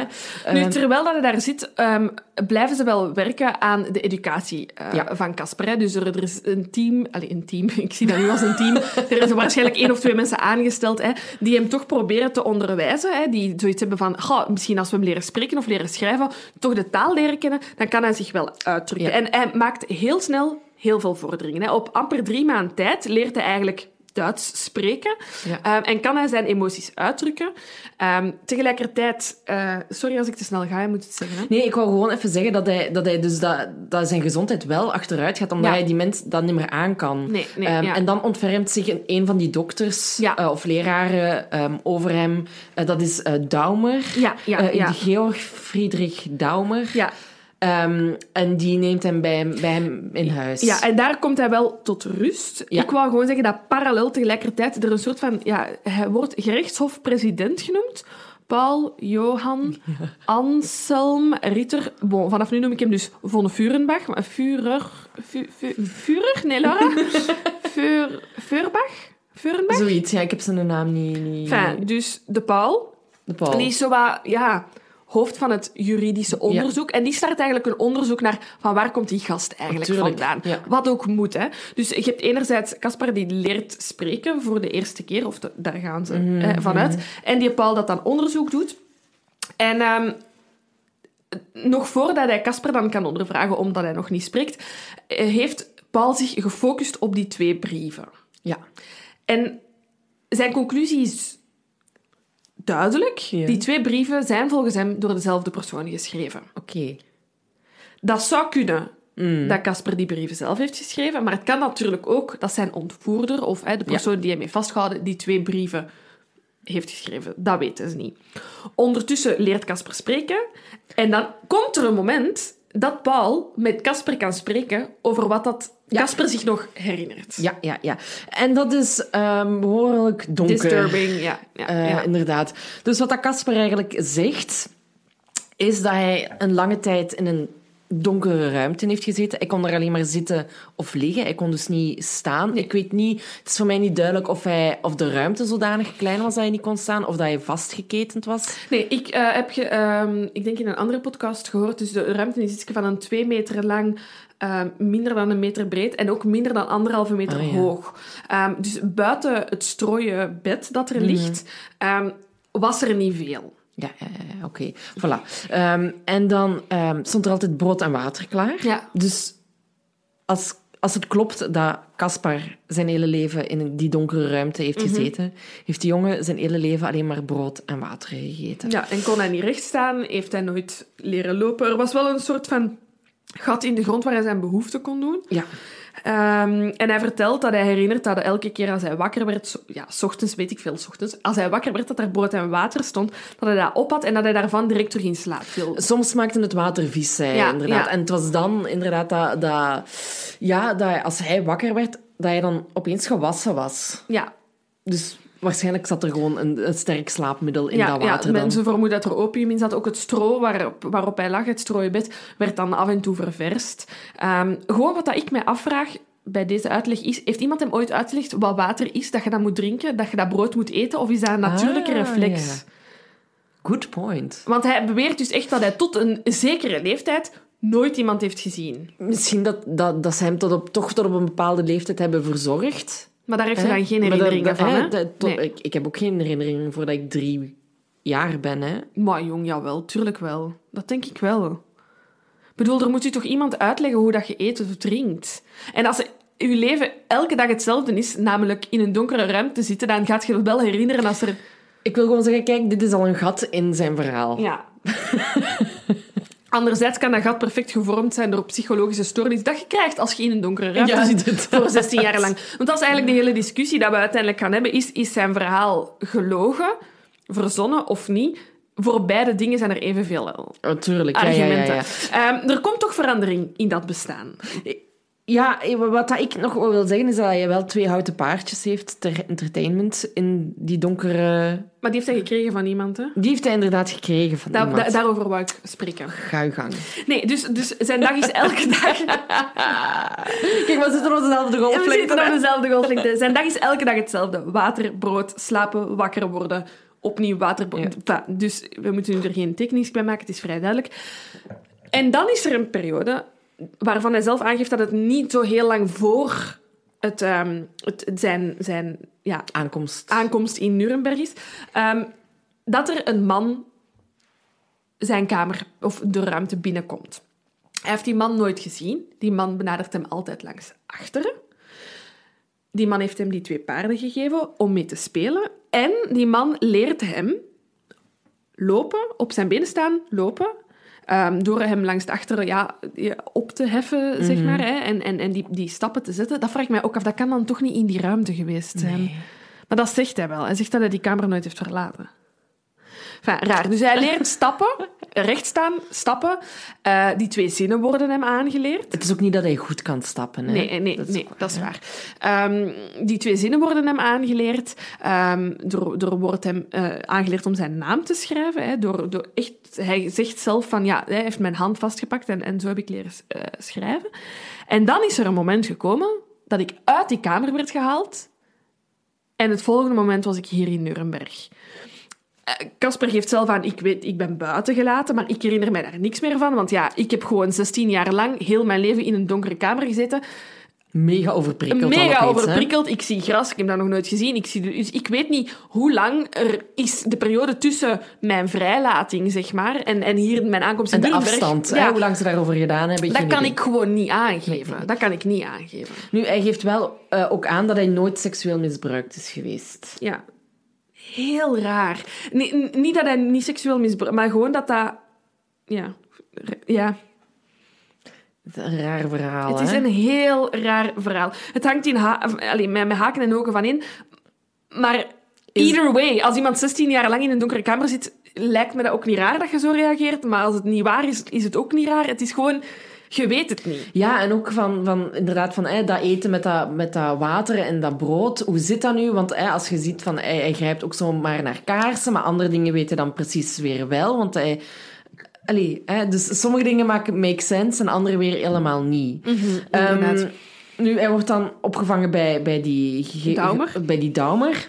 Nu, Ehm, terwijl dat hij daar zit, ehm, blijven ze wel werken aan de educatie eh, van Casper. Dus er, er is een team... Allee, een team. (laughs) Ik zie dat nu als een team. Er is waarschijnlijk één of twee mensen aangesteld hè, die hem toch proberen te onderwijzen. Hè, die zoiets hebben van... "Goh, misschien als we hem leren spreken of leren schrijven, toch de taal leren kennen, dan kan hij zich wel uitdrukken. En hij maakt heel snel heel veel vorderingen. Op amper drie maanden tijd leert hij eigenlijk Duits spreken. Ja. Ehm, en kan hij zijn emoties uitdrukken. Ehm, tegelijkertijd... eh, sorry als ik te snel ga, je moet het zeggen. Hè? Nee, ik wou gewoon even zeggen dat hij, dat hij dus dat, dat zijn gezondheid wel achteruit gaat, omdat Ja. hij die mens dat niet meer aan kan. Nee, nee, Ehm, ja. En dan ontfermt zich een, een van die dokters eh, of leraren over hem. Eh, dat is Daumer. Ja, ja, ja. Georg Friedrich Daumer. Ja, Ehm, en die neemt hem bij, hem bij hem in huis. ja, en daar komt hij wel tot rust. Ja. Ik wou gewoon zeggen dat parallel tegelijkertijd er een soort van... Ja, hij wordt gerechtshofpresident genoemd. Paul Johan (laughs) Anselm Ritter. Bon, vanaf nu noem ik hem dus von Vurenbach. Maar Führer... Führer? Nee, Laura? (laughs) Feurenbach? Zoiets, ja, ik heb zijn naam niet... niet Enfin, dus de Paul. de Paul. Die is zo wat, ja, hoofd van het juridische onderzoek. En die start eigenlijk een onderzoek naar van waar komt die gast eigenlijk Natuurlijk, vandaan. ja. Wat ook moet. Hè. Dus je hebt enerzijds Caspar die leert spreken voor de eerste keer, of de- daar gaan ze Mhm, eh, vanuit. En die Paul dat dan onderzoek doet. En ehm, nog voordat hij Casper dan kan ondervragen, omdat hij nog niet spreekt, eh, heeft Paul zich gefocust op die twee brieven. Ja. En zijn conclusie is duidelijk. Ja. Die twee brieven zijn volgens hem door dezelfde persoon geschreven. Oké. Dat zou kunnen Mm. dat Casper die brieven zelf heeft geschreven, maar het kan natuurlijk ook dat zijn ontvoerder of hè, de persoon die hem heeft vastgehouden die twee brieven heeft geschreven. Dat weten ze niet. Ondertussen leert Casper spreken en dan komt er een moment dat Paul met Casper kan spreken over wat dat Casper zich nog herinnert. Ja, ja, ja. En dat is ehm, behoorlijk donker. Disturbing, ja. ja, Eh, ja. Inderdaad. Dus wat dat Casper eigenlijk zegt, is dat hij een lange tijd in een donkere ruimte heeft gezeten. Hij kon er alleen maar zitten of liggen. Hij kon dus niet staan. Ik weet niet, het is voor mij niet duidelijk of, hij, of de ruimte zodanig klein was dat hij niet kon staan, of dat hij vastgeketend was. Nee, ik eh, heb ge, ehm, ik denk in een andere podcast gehoord, dus de ruimte is iets van een twee meter lang, ehm, minder dan een meter breed en ook minder dan anderhalve meter Ah, ja. hoog. Ehm, dus buiten het strooien bed dat er ligt, ehm, was er niet veel. Ja, ja, ja, ja, oké. Voilà. Ehm, en dan stond er altijd brood en water klaar. Ja. Dus als, als het klopt dat Caspar zijn hele leven in die donkere ruimte heeft gezeten, heeft die jongen zijn hele leven alleen maar brood en water gegeten. Ja, en kon hij niet recht staan, heeft hij nooit leren lopen. Er was wel een soort van gat in de grond waar hij zijn behoeften kon doen. Ja. Ehm, en hij vertelt dat hij herinnert dat elke keer als hij wakker werd, ja, s ochtends weet ik veel, s ochtends, als hij wakker werd dat er brood en water stond, dat hij dat op had en dat hij daarvan direct terug in slaap viel. Soms maakte het water vies, zei hij, Ja, inderdaad. ja. En het was dan inderdaad dat, dat, ja, dat hij- als hij wakker werd, dat hij dan opeens gewassen was. Ja, Dus waarschijnlijk zat er gewoon een, een sterk slaapmiddel in ja, dat water ja dan. mensen vermoeden dat er opium in zat. Ook het stro waarop, waarop hij lag, het strooibed, werd dan af en toe ververst. Ehm, gewoon wat dat ik mij afvraag bij deze uitleg is... Heeft iemand hem ooit uitgelegd wat water is, dat je dat moet drinken, dat je dat brood moet eten, of is dat een natuurlijke Ah, reflex? ja. Good point. Want hij beweert dus echt dat hij tot een zekere leeftijd nooit iemand heeft gezien. Misschien dat, dat, dat ze hem tot op, toch tot op een bepaalde leeftijd hebben verzorgd. Maar daar heeft Hè? dan geen herinneringen van, hè, hè? dat- tot- Nee. ik, ik heb ook geen herinneringen voordat ik drie jaar ben. Hè. Maar jong, jawel, tuurlijk wel. Dat denk ik wel. Ik bedoel, er moet u toch iemand uitleggen hoe dat je eet of drinkt. En als uw leven elke dag hetzelfde is, namelijk in een donkere ruimte zitten, dan gaat je wel herinneren als er... Ik wil gewoon zeggen, kijk, dit is al een gat in zijn verhaal. Ja. (laughs) Anderzijds kan dat gat perfect gevormd zijn door psychologische stoornis dat je krijgt als je in een donkere ruimte Ja, zit voor 16 jaar lang. Want dat is eigenlijk de hele discussie dat we uiteindelijk gaan hebben. Is, is zijn verhaal gelogen, verzonnen of niet? Voor beide dingen zijn er evenveel Natuurlijk, ja, ja, ja, argumenten. ja. Ehm, er komt toch verandering in dat bestaan. Ja, wat dat ik nog wil zeggen is dat hij wel twee houten paardjes heeft ter entertainment in die donkere... Maar die heeft hij gekregen van iemand, hè? Die heeft hij inderdaad gekregen van Da- iemand. da- daarover wou ik spreken. Ga je gang. Nee, dus, dus zijn dag is elke (laughs) dag... Kijk, we zitten op dezelfde We golflengte. zitten op dezelfde golflengte. Zijn dag is elke dag hetzelfde. Water, brood, slapen, wakker worden, opnieuw water... Ja. Dus we moeten nu er geen tekening bij maken, het is vrij duidelijk. En dan is er een periode waarvan hij zelf aangeeft dat het niet zo heel lang voor het, ehm, het zijn, zijn ja, Aankomst. aankomst in Nuremberg is, ehm, dat er een man zijn kamer of de ruimte binnenkomt. Hij heeft die man nooit gezien. Die man benadert hem altijd langs achteren. Die man heeft hem die twee paarden gegeven om mee te spelen. En die man leert hem lopen, op zijn benen staan, lopen. Ehm, door hem langs de achteren ja, op te heffen, zeg maar. Hè, en en, en die, die stappen te zetten. Dat vraag ik mij ook af. Dat kan dan toch niet in die ruimte geweest zijn. Maar dat zegt hij wel. Hij zegt dat hij die kamer nooit heeft verlaten. Enfin, raar. Dus hij leert (laughs) stappen, recht staan, stappen. Eh, die twee zinnen worden hem aangeleerd. Het is ook niet dat hij goed kan stappen. Hè? Nee, nee, Dat is waar, dat is hè. waar. Ehm, die twee zinnen worden hem aangeleerd. Ehm, er, er wordt hem eh, aangeleerd om zijn naam te schrijven. Hè, door, door echt, hij zegt zelf van, ja, hij heeft mijn hand vastgepakt en, en zo heb ik leren eh, schrijven. En dan is er een moment gekomen dat ik uit die kamer werd gehaald. En het volgende moment was ik hier in Nuremberg. Eh, Casper geeft zelf aan, ik weet, ik ben buiten gelaten, maar ik herinner mij daar niks meer van. Want ja, ik heb gewoon 16 jaar lang heel mijn leven in een donkere kamer gezeten. Mega overprikkeld. Mega hè. overprikkeld. Ik zie gras, ik heb dat nog nooit gezien. Ik, zie dus ik weet niet hoe lang er is de periode tussen mijn vrijlating, zeg maar, en, en hier mijn aankomst in En de afstand, Ja, hoe lang ze daarover gedaan hebben. dat kan idee. ik gewoon niet aangeven. Dat kan ik niet aangeven. Nu, hij geeft wel eh, ook aan dat hij nooit seksueel misbruikt is geweest. Ja. Heel raar. Nee, niet dat hij niet seksueel misbruikt, maar gewoon dat dat... Ja. Ja. Het is een raar verhaal, Het is hè? een heel raar verhaal. Het hangt in ha allee, met, met haken en ogen van in. Maar either way, als iemand 16 jaar lang in een donkere kamer zit, lijkt me dat ook niet raar dat je zo reageert. Maar als het niet waar is, is het ook niet raar. Het is gewoon... Je weet het niet. Ja, en ook van, van inderdaad van eh, dat eten met dat, met dat water en dat brood. Hoe zit dat nu? Want eh, als je ziet van hij, hij grijpt ook zomaar naar kaarsen, maar andere dingen weten dan precies weer wel. Want hij. Allee, hè, dus sommige dingen maken make sense en andere weer helemaal niet. Inderdaad. nu, hij wordt dan opgevangen bij, bij die... Daumer. Bij die Daumer.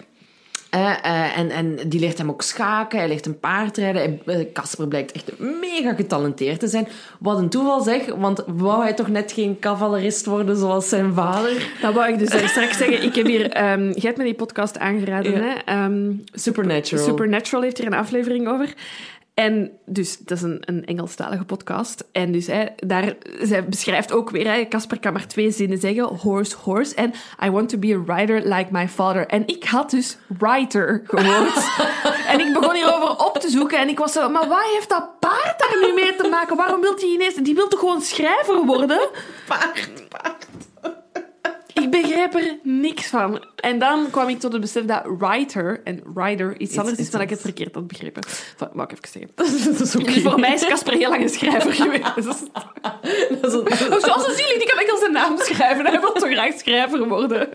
Eh, en, en die leert hem ook schaken, hij leert hem paardrijden. Eh, Casper blijkt echt mega getalenteerd te zijn. Wat een toeval zeg, want wou hij toch net geen cavalerist worden zoals zijn vader? Dat wou ik dus straks zeggen. Ik heb hier... ehm jij hebt me die podcast aangeraden, Ja. hè? Ehm, Supernatural. Supernatural heeft hier een aflevering over. En dus, dat is een, een Engelstalige podcast. En dus, hè, daar, zij beschrijft ook weer, Casper kan maar twee zinnen zeggen. Horse, horse. En I want to be a writer like my father. En ik had dus writer gehoord. (laughs) en ik begon hierover op te zoeken. En ik was zo, maar wat heeft dat paard daar nu mee te maken? Waarom wil hij ineens... Die wil toch gewoon schrijver worden? paard, paard. Ik begrijp er niks van. En dan kwam ik tot het besef dat writer en rider iets anders is, maar dat ik het verkeerd had begrepen. Van, ik even zeggen. (laughs) dat is oké. Dus (laughs) voor mij is Casper heel lang een schrijver (laughs) geweest. Dat is een- Oh, zoals zielig, die kan enkel zijn naam schrijven. Hij wil toch graag schrijver worden.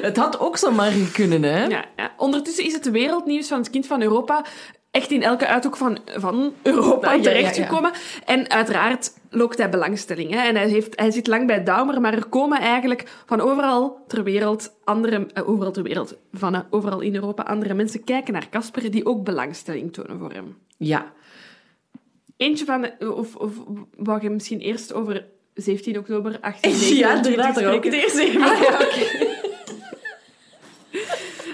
Het had ook zomaar kunnen, hè? Ja, ja. Ondertussen is het wereldnieuws van het kind van Europa echt in elke uithoek van, van Europa Ja, ja, ja, ja. terechtgekomen. En uiteraard lokt hij belangstelling. Hè? En hij, heeft, hij zit lang bij Daumer, maar er komen eigenlijk van overal ter wereld, andere, eh, overal ter wereld, van eh, overal in Europa, andere mensen kijken naar Casper die ook belangstelling tonen voor hem. Ja. Eentje van, of, of wou je misschien eerst over 17 oktober 1829 (laughs) Ja, er ook het eerst even. Ah.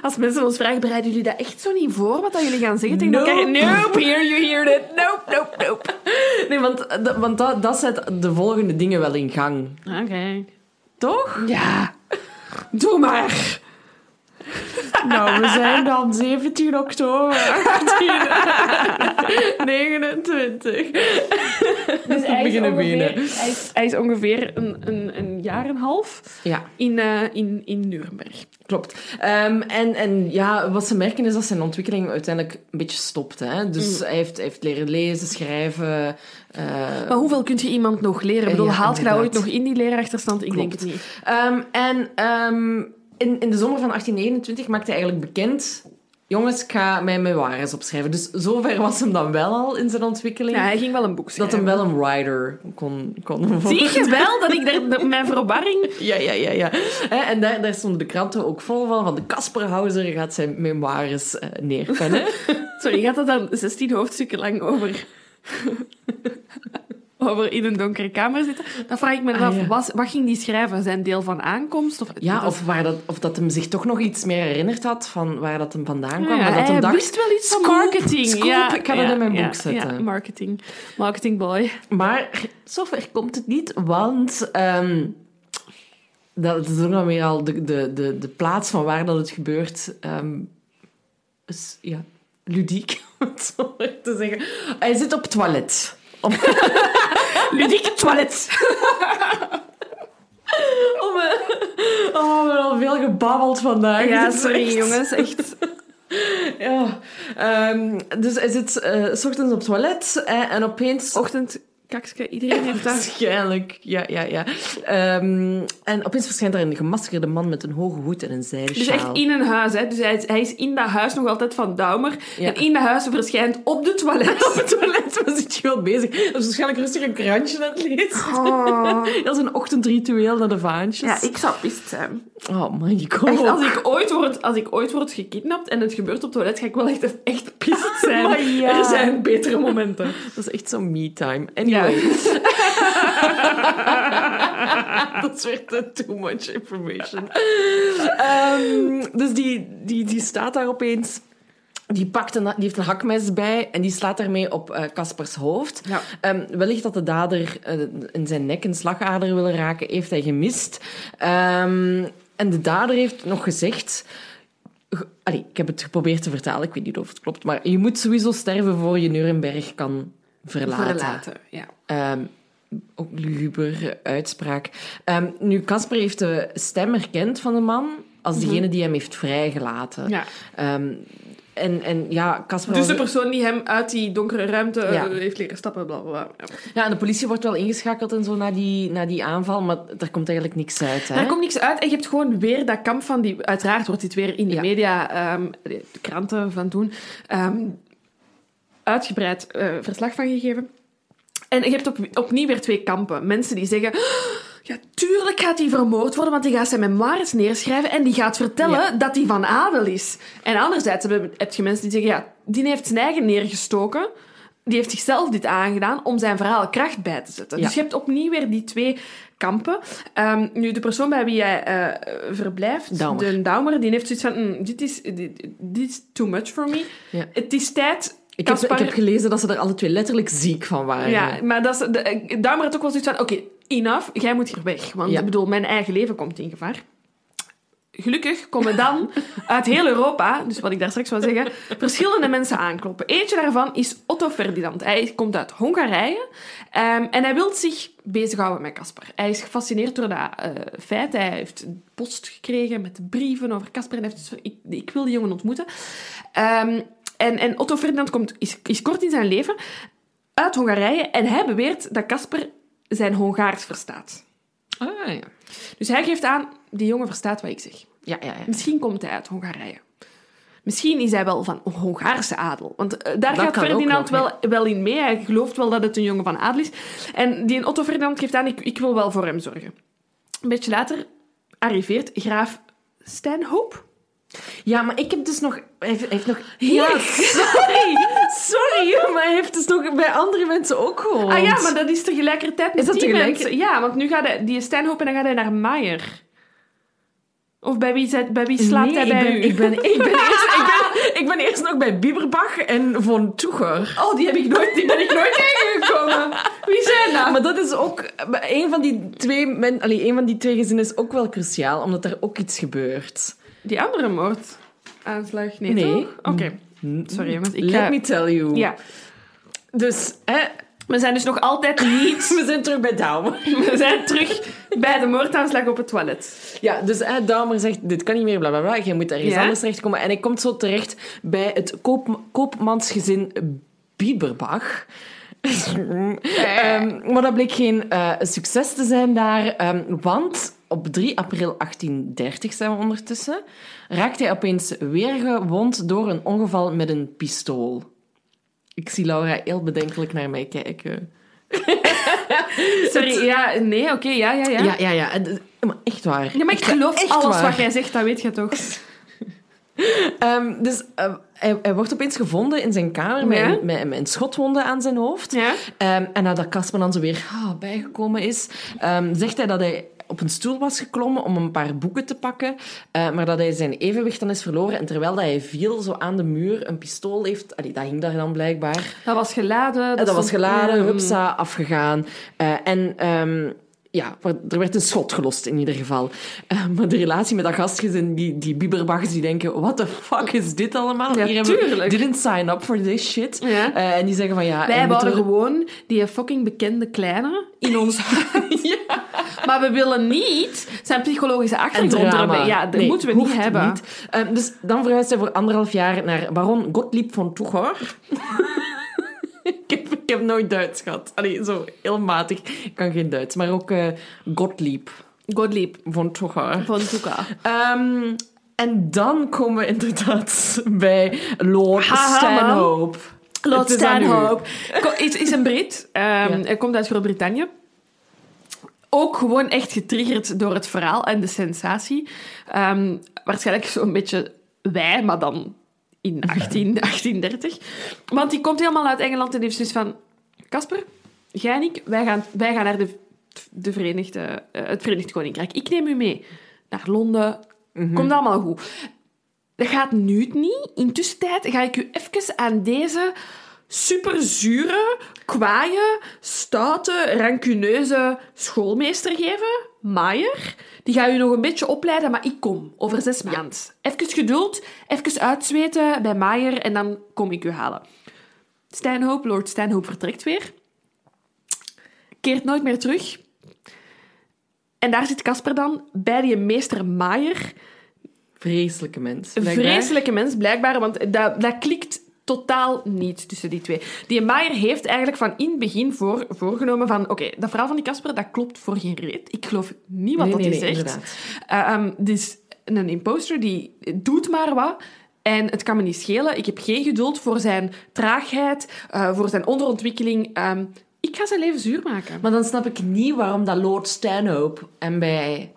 Als mensen ons vragen, bereiden jullie dat echt zo niet voor, wat dat jullie gaan zeggen tegen Nope. elkaar? Nope, here you hear it. Nope, nope, nope. Nee, want, want dat, dat zet de volgende dingen wel in gang. Oké. Toch? Ja, doe maar. (laughs) Nou, we zijn dan 17 oktober (laughs) 1829. Dus hij is, ongeveer, hij, is, hij is ongeveer een, een, een jaar en een half Ja, in, eh, in, in Nuremberg. klopt. Ehm, en, en ja, wat ze merken is dat zijn ontwikkeling uiteindelijk een beetje stopt. Hè? Dus hij, heeft, hij heeft leren lezen, schrijven. eh, Maar hoeveel kun je iemand nog leren? Ik bedoel, Ja, haalt je dat ooit nog in die leerachterstand? Ik denk het niet. Ehm, en ehm, in, in de zomer van 1829 maakte hij eigenlijk bekend... Jongens, ik ga mijn memoires opschrijven. Dus zover was hem dan wel al in zijn ontwikkeling. Ja, hij ging wel een boek dat schrijven. hem wel een writer kon, kon Zie je wel dat ik daar, dat mijn verwarring... (laughs) Ja, ja, ja. ja. En daar, daar stonden de kranten ook vol van. Van de Kasperhauser gaat zijn memoires eh, neerpennen. (laughs) Sorry, gaat dat dan 16 hoofdstukken lang over... (laughs) over in een donkere kamer zitten? Dan vraag ik me Ah, af, ja. wat, wat ging die schrijven? Zijn deel van aankomst? Of, ja, of, waar dat, of dat hem zich toch nog iets meer herinnerd had van waar dat hem vandaan kwam. Ja, maar dat hij hem dacht, wist wel iets van marketing. scoop, ja, ik ga dat in mijn boek zetten. Ja, marketing. Marketing boy. Maar zover komt het niet, want... ehm, dat is ook nog meer al de, de, de, de plaats van waar dat het gebeurt. ehm, is, ja, ludiek, (laughs) om het zo te zeggen. Hij zit op het toilet. (laughs) Ludieke toilet. (laughs) Oh, we, oh, we hebben al veel gebabbeld vandaag. Ja, is sorry echt- jongens, echt. (laughs) Ja. Ehm, dus hij zit eh, s ochtends op het toilet eh, en opeens... Ochtend, kakske, iedereen heeft dat. (laughs) Waarschijnlijk, ja, ja, ja. Ehm, en opeens verschijnt er een gemaskerde man met een hoge hoed en een zijden Dus echt in een huis, hè. Dus hij is, hij is in dat huis nog altijd van Daumer. Ja. En in dat huis verschijnt op de toilet. (laughs) Op het toilet was zit je wel bezig. Dat is waarschijnlijk rustig een krantje aan het lezen. Oh. (laughs) Dat is een ochtendritueel naar de vaantjes. Ja, ik zou pist zijn. Oh my god. Echt, als, ik ooit word, als ik ooit word gekidnapt en het gebeurt op het toilet, ga ik wel echt, echt pissig zijn. Maar ja. Er zijn betere momenten. Dat is echt zo'n me-time. (laughs) Dat is weer te too much information. Ehm, dus die, die, die staat daar opeens. Die, pakt een, die heeft een hakmes bij en die slaat daarmee op eh, Caspers hoofd. Ja. Ehm, wellicht dat de dader eh, in zijn nek een slagader willen raken, heeft hij gemist. Ehm, en de dader heeft nog gezegd... Ge- Allee, ik heb het geprobeerd te vertalen, ik weet niet of het klopt, maar je moet sowieso sterven voor je Nuremberg kan verlaten. Verlaten, ja. Ehm, ook luguber uitspraak. Ehm, nu, Casper heeft de stem herkend van de man als diegene die hem heeft vrijgelaten. ja. Ehm, en, en ja, Casper... Dus de persoon die hem uit die donkere ruimte eh, Ja. heeft leren stappen, bla bla bla. Ja. ja, en de politie wordt wel ingeschakeld en zo na die, na die aanval, maar er komt eigenlijk niks uit. Hè? Er komt niks uit en je hebt gewoon weer dat kamp van die... Uiteraard wordt dit weer in de media, de kranten van toen, uitgebreid eh, verslag van gegeven. En je hebt op, opnieuw weer twee kampen. Mensen die zeggen... Ja, tuurlijk gaat hij vermoord worden, want die gaat zijn memoires neerschrijven en die gaat vertellen Ja. dat hij van adel is. En anderzijds heb je mensen die zeggen, ja, die heeft zijn eigen neergestoken. Die heeft zichzelf dit aangedaan om zijn verhaal kracht bij te zetten. Ja. Dus je hebt opnieuw weer die twee kampen. Ehm, nu, de persoon bij wie jij eh, verblijft, Daumer. de Daumer, die heeft zoiets van, "Mm, dit, is, dit, dit is too much for me. Ja. Het is tijd... Ik heb, ik heb gelezen dat ze er alle twee letterlijk ziek van waren. ja, maar dat is, de, eh, Daumer had ook wel zoiets van, oké, enough, jij moet hier weg. Want Ja. ik bedoel, mijn eigen leven komt in gevaar. Gelukkig komen dan uit heel Europa, dus wat ik daar straks wil zeggen, verschillende mensen aankloppen. Eentje daarvan is Otto Ferdinand. Hij komt uit Hongarije ehm, en hij wil zich bezighouden met Casper. Hij is gefascineerd door dat eh, feit. Hij heeft post gekregen met brieven over Casper en hij heeft dus ik, ik wil die jongen ontmoeten. Ehm, en, en Otto Ferdinand komt, is, is kort in zijn leven uit Hongarije en hij beweert dat Casper zijn Hongaars verstaat. Ah, ja. Dus hij geeft aan, die jongen verstaat wat ik zeg. Ja, ja, ja. Misschien komt hij uit Hongarije. Misschien is hij wel van Hongaarse adel. Want eh, daar Dat gaat Ferdinand nog, wel, wel in mee. Hij gelooft wel dat het een jongen van adel is. En die Otto Ferdinand geeft aan, ik, ik wil wel voor hem zorgen. Een beetje later arriveert graaf Stanhope. Ja, maar ik heb dus nog... Hij heeft, heeft nog... Ja, sorry. Sorry, maar hij heeft dus nog bij andere mensen ook gewoond. Ah ja, maar dat is tegelijkertijd met Is dat die mensen. Ja, want nu gaat hij, die Stanhope en dan gaat hij naar Maier. Of bij wie, zet, bij wie slaapt nee, hij bij ik ben, u? ik ben, ik ben, (laughs) eerst, ik, ben, ik ben eerst nog bij Bieberbach en Von Toeger. Oh, die, heb ik nooit, die ben ik nooit (laughs) tegengekomen. Wie zijn dat? Maar dat is ook... Een van die twee, men, allee, een van die twee gezinnen is ook wel cruciaal, omdat er ook iets gebeurt. Die andere moordaanslag? Nee, Nee. toch? Oké. Sorry, jongens. Ik Let ga... me tell you. Ja. Dus, hè, We zijn dus nog altijd niet... (laughs) we zijn terug bij Douwe. (laughs) We zijn terug bij de moordaanslag op het toilet. Ja, dus hè, Dahmer zegt, dit kan niet meer, bla bla bla. Jij moet ergens Ja. anders terechtkomen. En hij komt zo terecht bij het koop, koopmansgezin Bieberbach. (laughs) Ehm, maar dat bleek geen eh, succes te zijn daar. ehm, want op 3 april 1830 zijn we ondertussen, raakt hij opeens weer gewond door een ongeval met een pistool. Ik zie Laura heel bedenkelijk naar mij kijken. Sorry, ja, nee, oké, ja, ja, ja. Ja, ja, ja. Eh, Maar echt waar. Ja, maar ik geloof Echt alles waar. wat jij zegt, dat weet je toch? (laughs) Ehm, dus eh, hij, hij wordt opeens gevonden in zijn kamer met, Ja? met, met een schotwonde aan zijn hoofd. Ja. Ehm, en nadat Casper dan zo weer ah, bijgekomen is, ehm, zegt hij dat hij op een stoel was geklommen om een paar boeken te pakken, eh, maar dat hij zijn evenwicht dan is verloren. En terwijl dat hij viel, zo aan de muur, een pistool heeft... Allee, dat hing daar dan blijkbaar. Dat was geladen. dat was geladen, Ja. hupsa, afgegaan. Eh, en ehm, ja, er werd een schot gelost in ieder geval. Eh, maar de relatie met dat gastgezin, die, die Bieberbachs, die denken... What the fuck is dit allemaal? Ja, Hier we- tuurlijk. didn't sign up for this shit. Ja. Eh, en die zeggen van ja... Wij wouden gewoon die fucking bekende kleine in ons (laughs) huis. Maar we willen niet zijn psychologische achtergrond erbij. Ja, dat Nee, moeten we niet hebben. niet. Ehm, dus dan verhuist hij voor anderhalf jaar naar baron Gottlieb von Tucher. (laughs) (laughs) ik, heb, ik heb nooit Duits gehad. Allee, zo heel matig. Ik kan geen Duits. Maar ook eh, Gottlieb Gottlieb von Tucher. van Tuka. Ehm, en dan komen we inderdaad bij Lord Haha, Stanhope. Lord aan u. Stanhope. Is, is een Brit. Ja. Hij komt uit Groot-Brittannië. Ook gewoon echt getriggerd door het verhaal en de sensatie. Ehm, waarschijnlijk zo'n beetje wij, maar dan in 18, 1830. (laughs) Want die komt helemaal uit Engeland en heeft zoiets van... Casper, jij en ik, wij gaan, wij gaan naar de, de Verenigde, eh, het Verenigd Koninkrijk. Ik neem u mee naar Londen. Komt allemaal goed. Dat gaat nu niet. Intussen ga ik u even aan deze superzure, kwaaie, stoute, rancuneuze schoolmeester geven. Maier. Die gaat u nog een beetje opleiden, maar ik kom over zes maanden. Even geduld, even uitzweten bij Maier en dan kom ik u halen. Lord Stanhope vertrekt weer. Keert nooit meer terug. En daar zit Casper dan bij die meester Maier. Vreselijke mens. Blijkbaar. vreselijke mens, blijkbaar, want dat, dat klikt totaal niet tussen die twee. Die Maier heeft eigenlijk van in het begin voor, voorgenomen van... Oké, dat verhaal van die Casper, dat klopt voor geen reet. Ik geloof niet wat Nee, dat nee, hij zegt. Uh, um, dus een imposter die doet maar wat... En het kan me niet schelen. Ik heb geen geduld voor zijn traagheid, eh, voor zijn onderontwikkeling. Ehm, ik ga zijn leven zuur maken. Maar dan snap ik niet waarom dat Lord Stanhope hem bij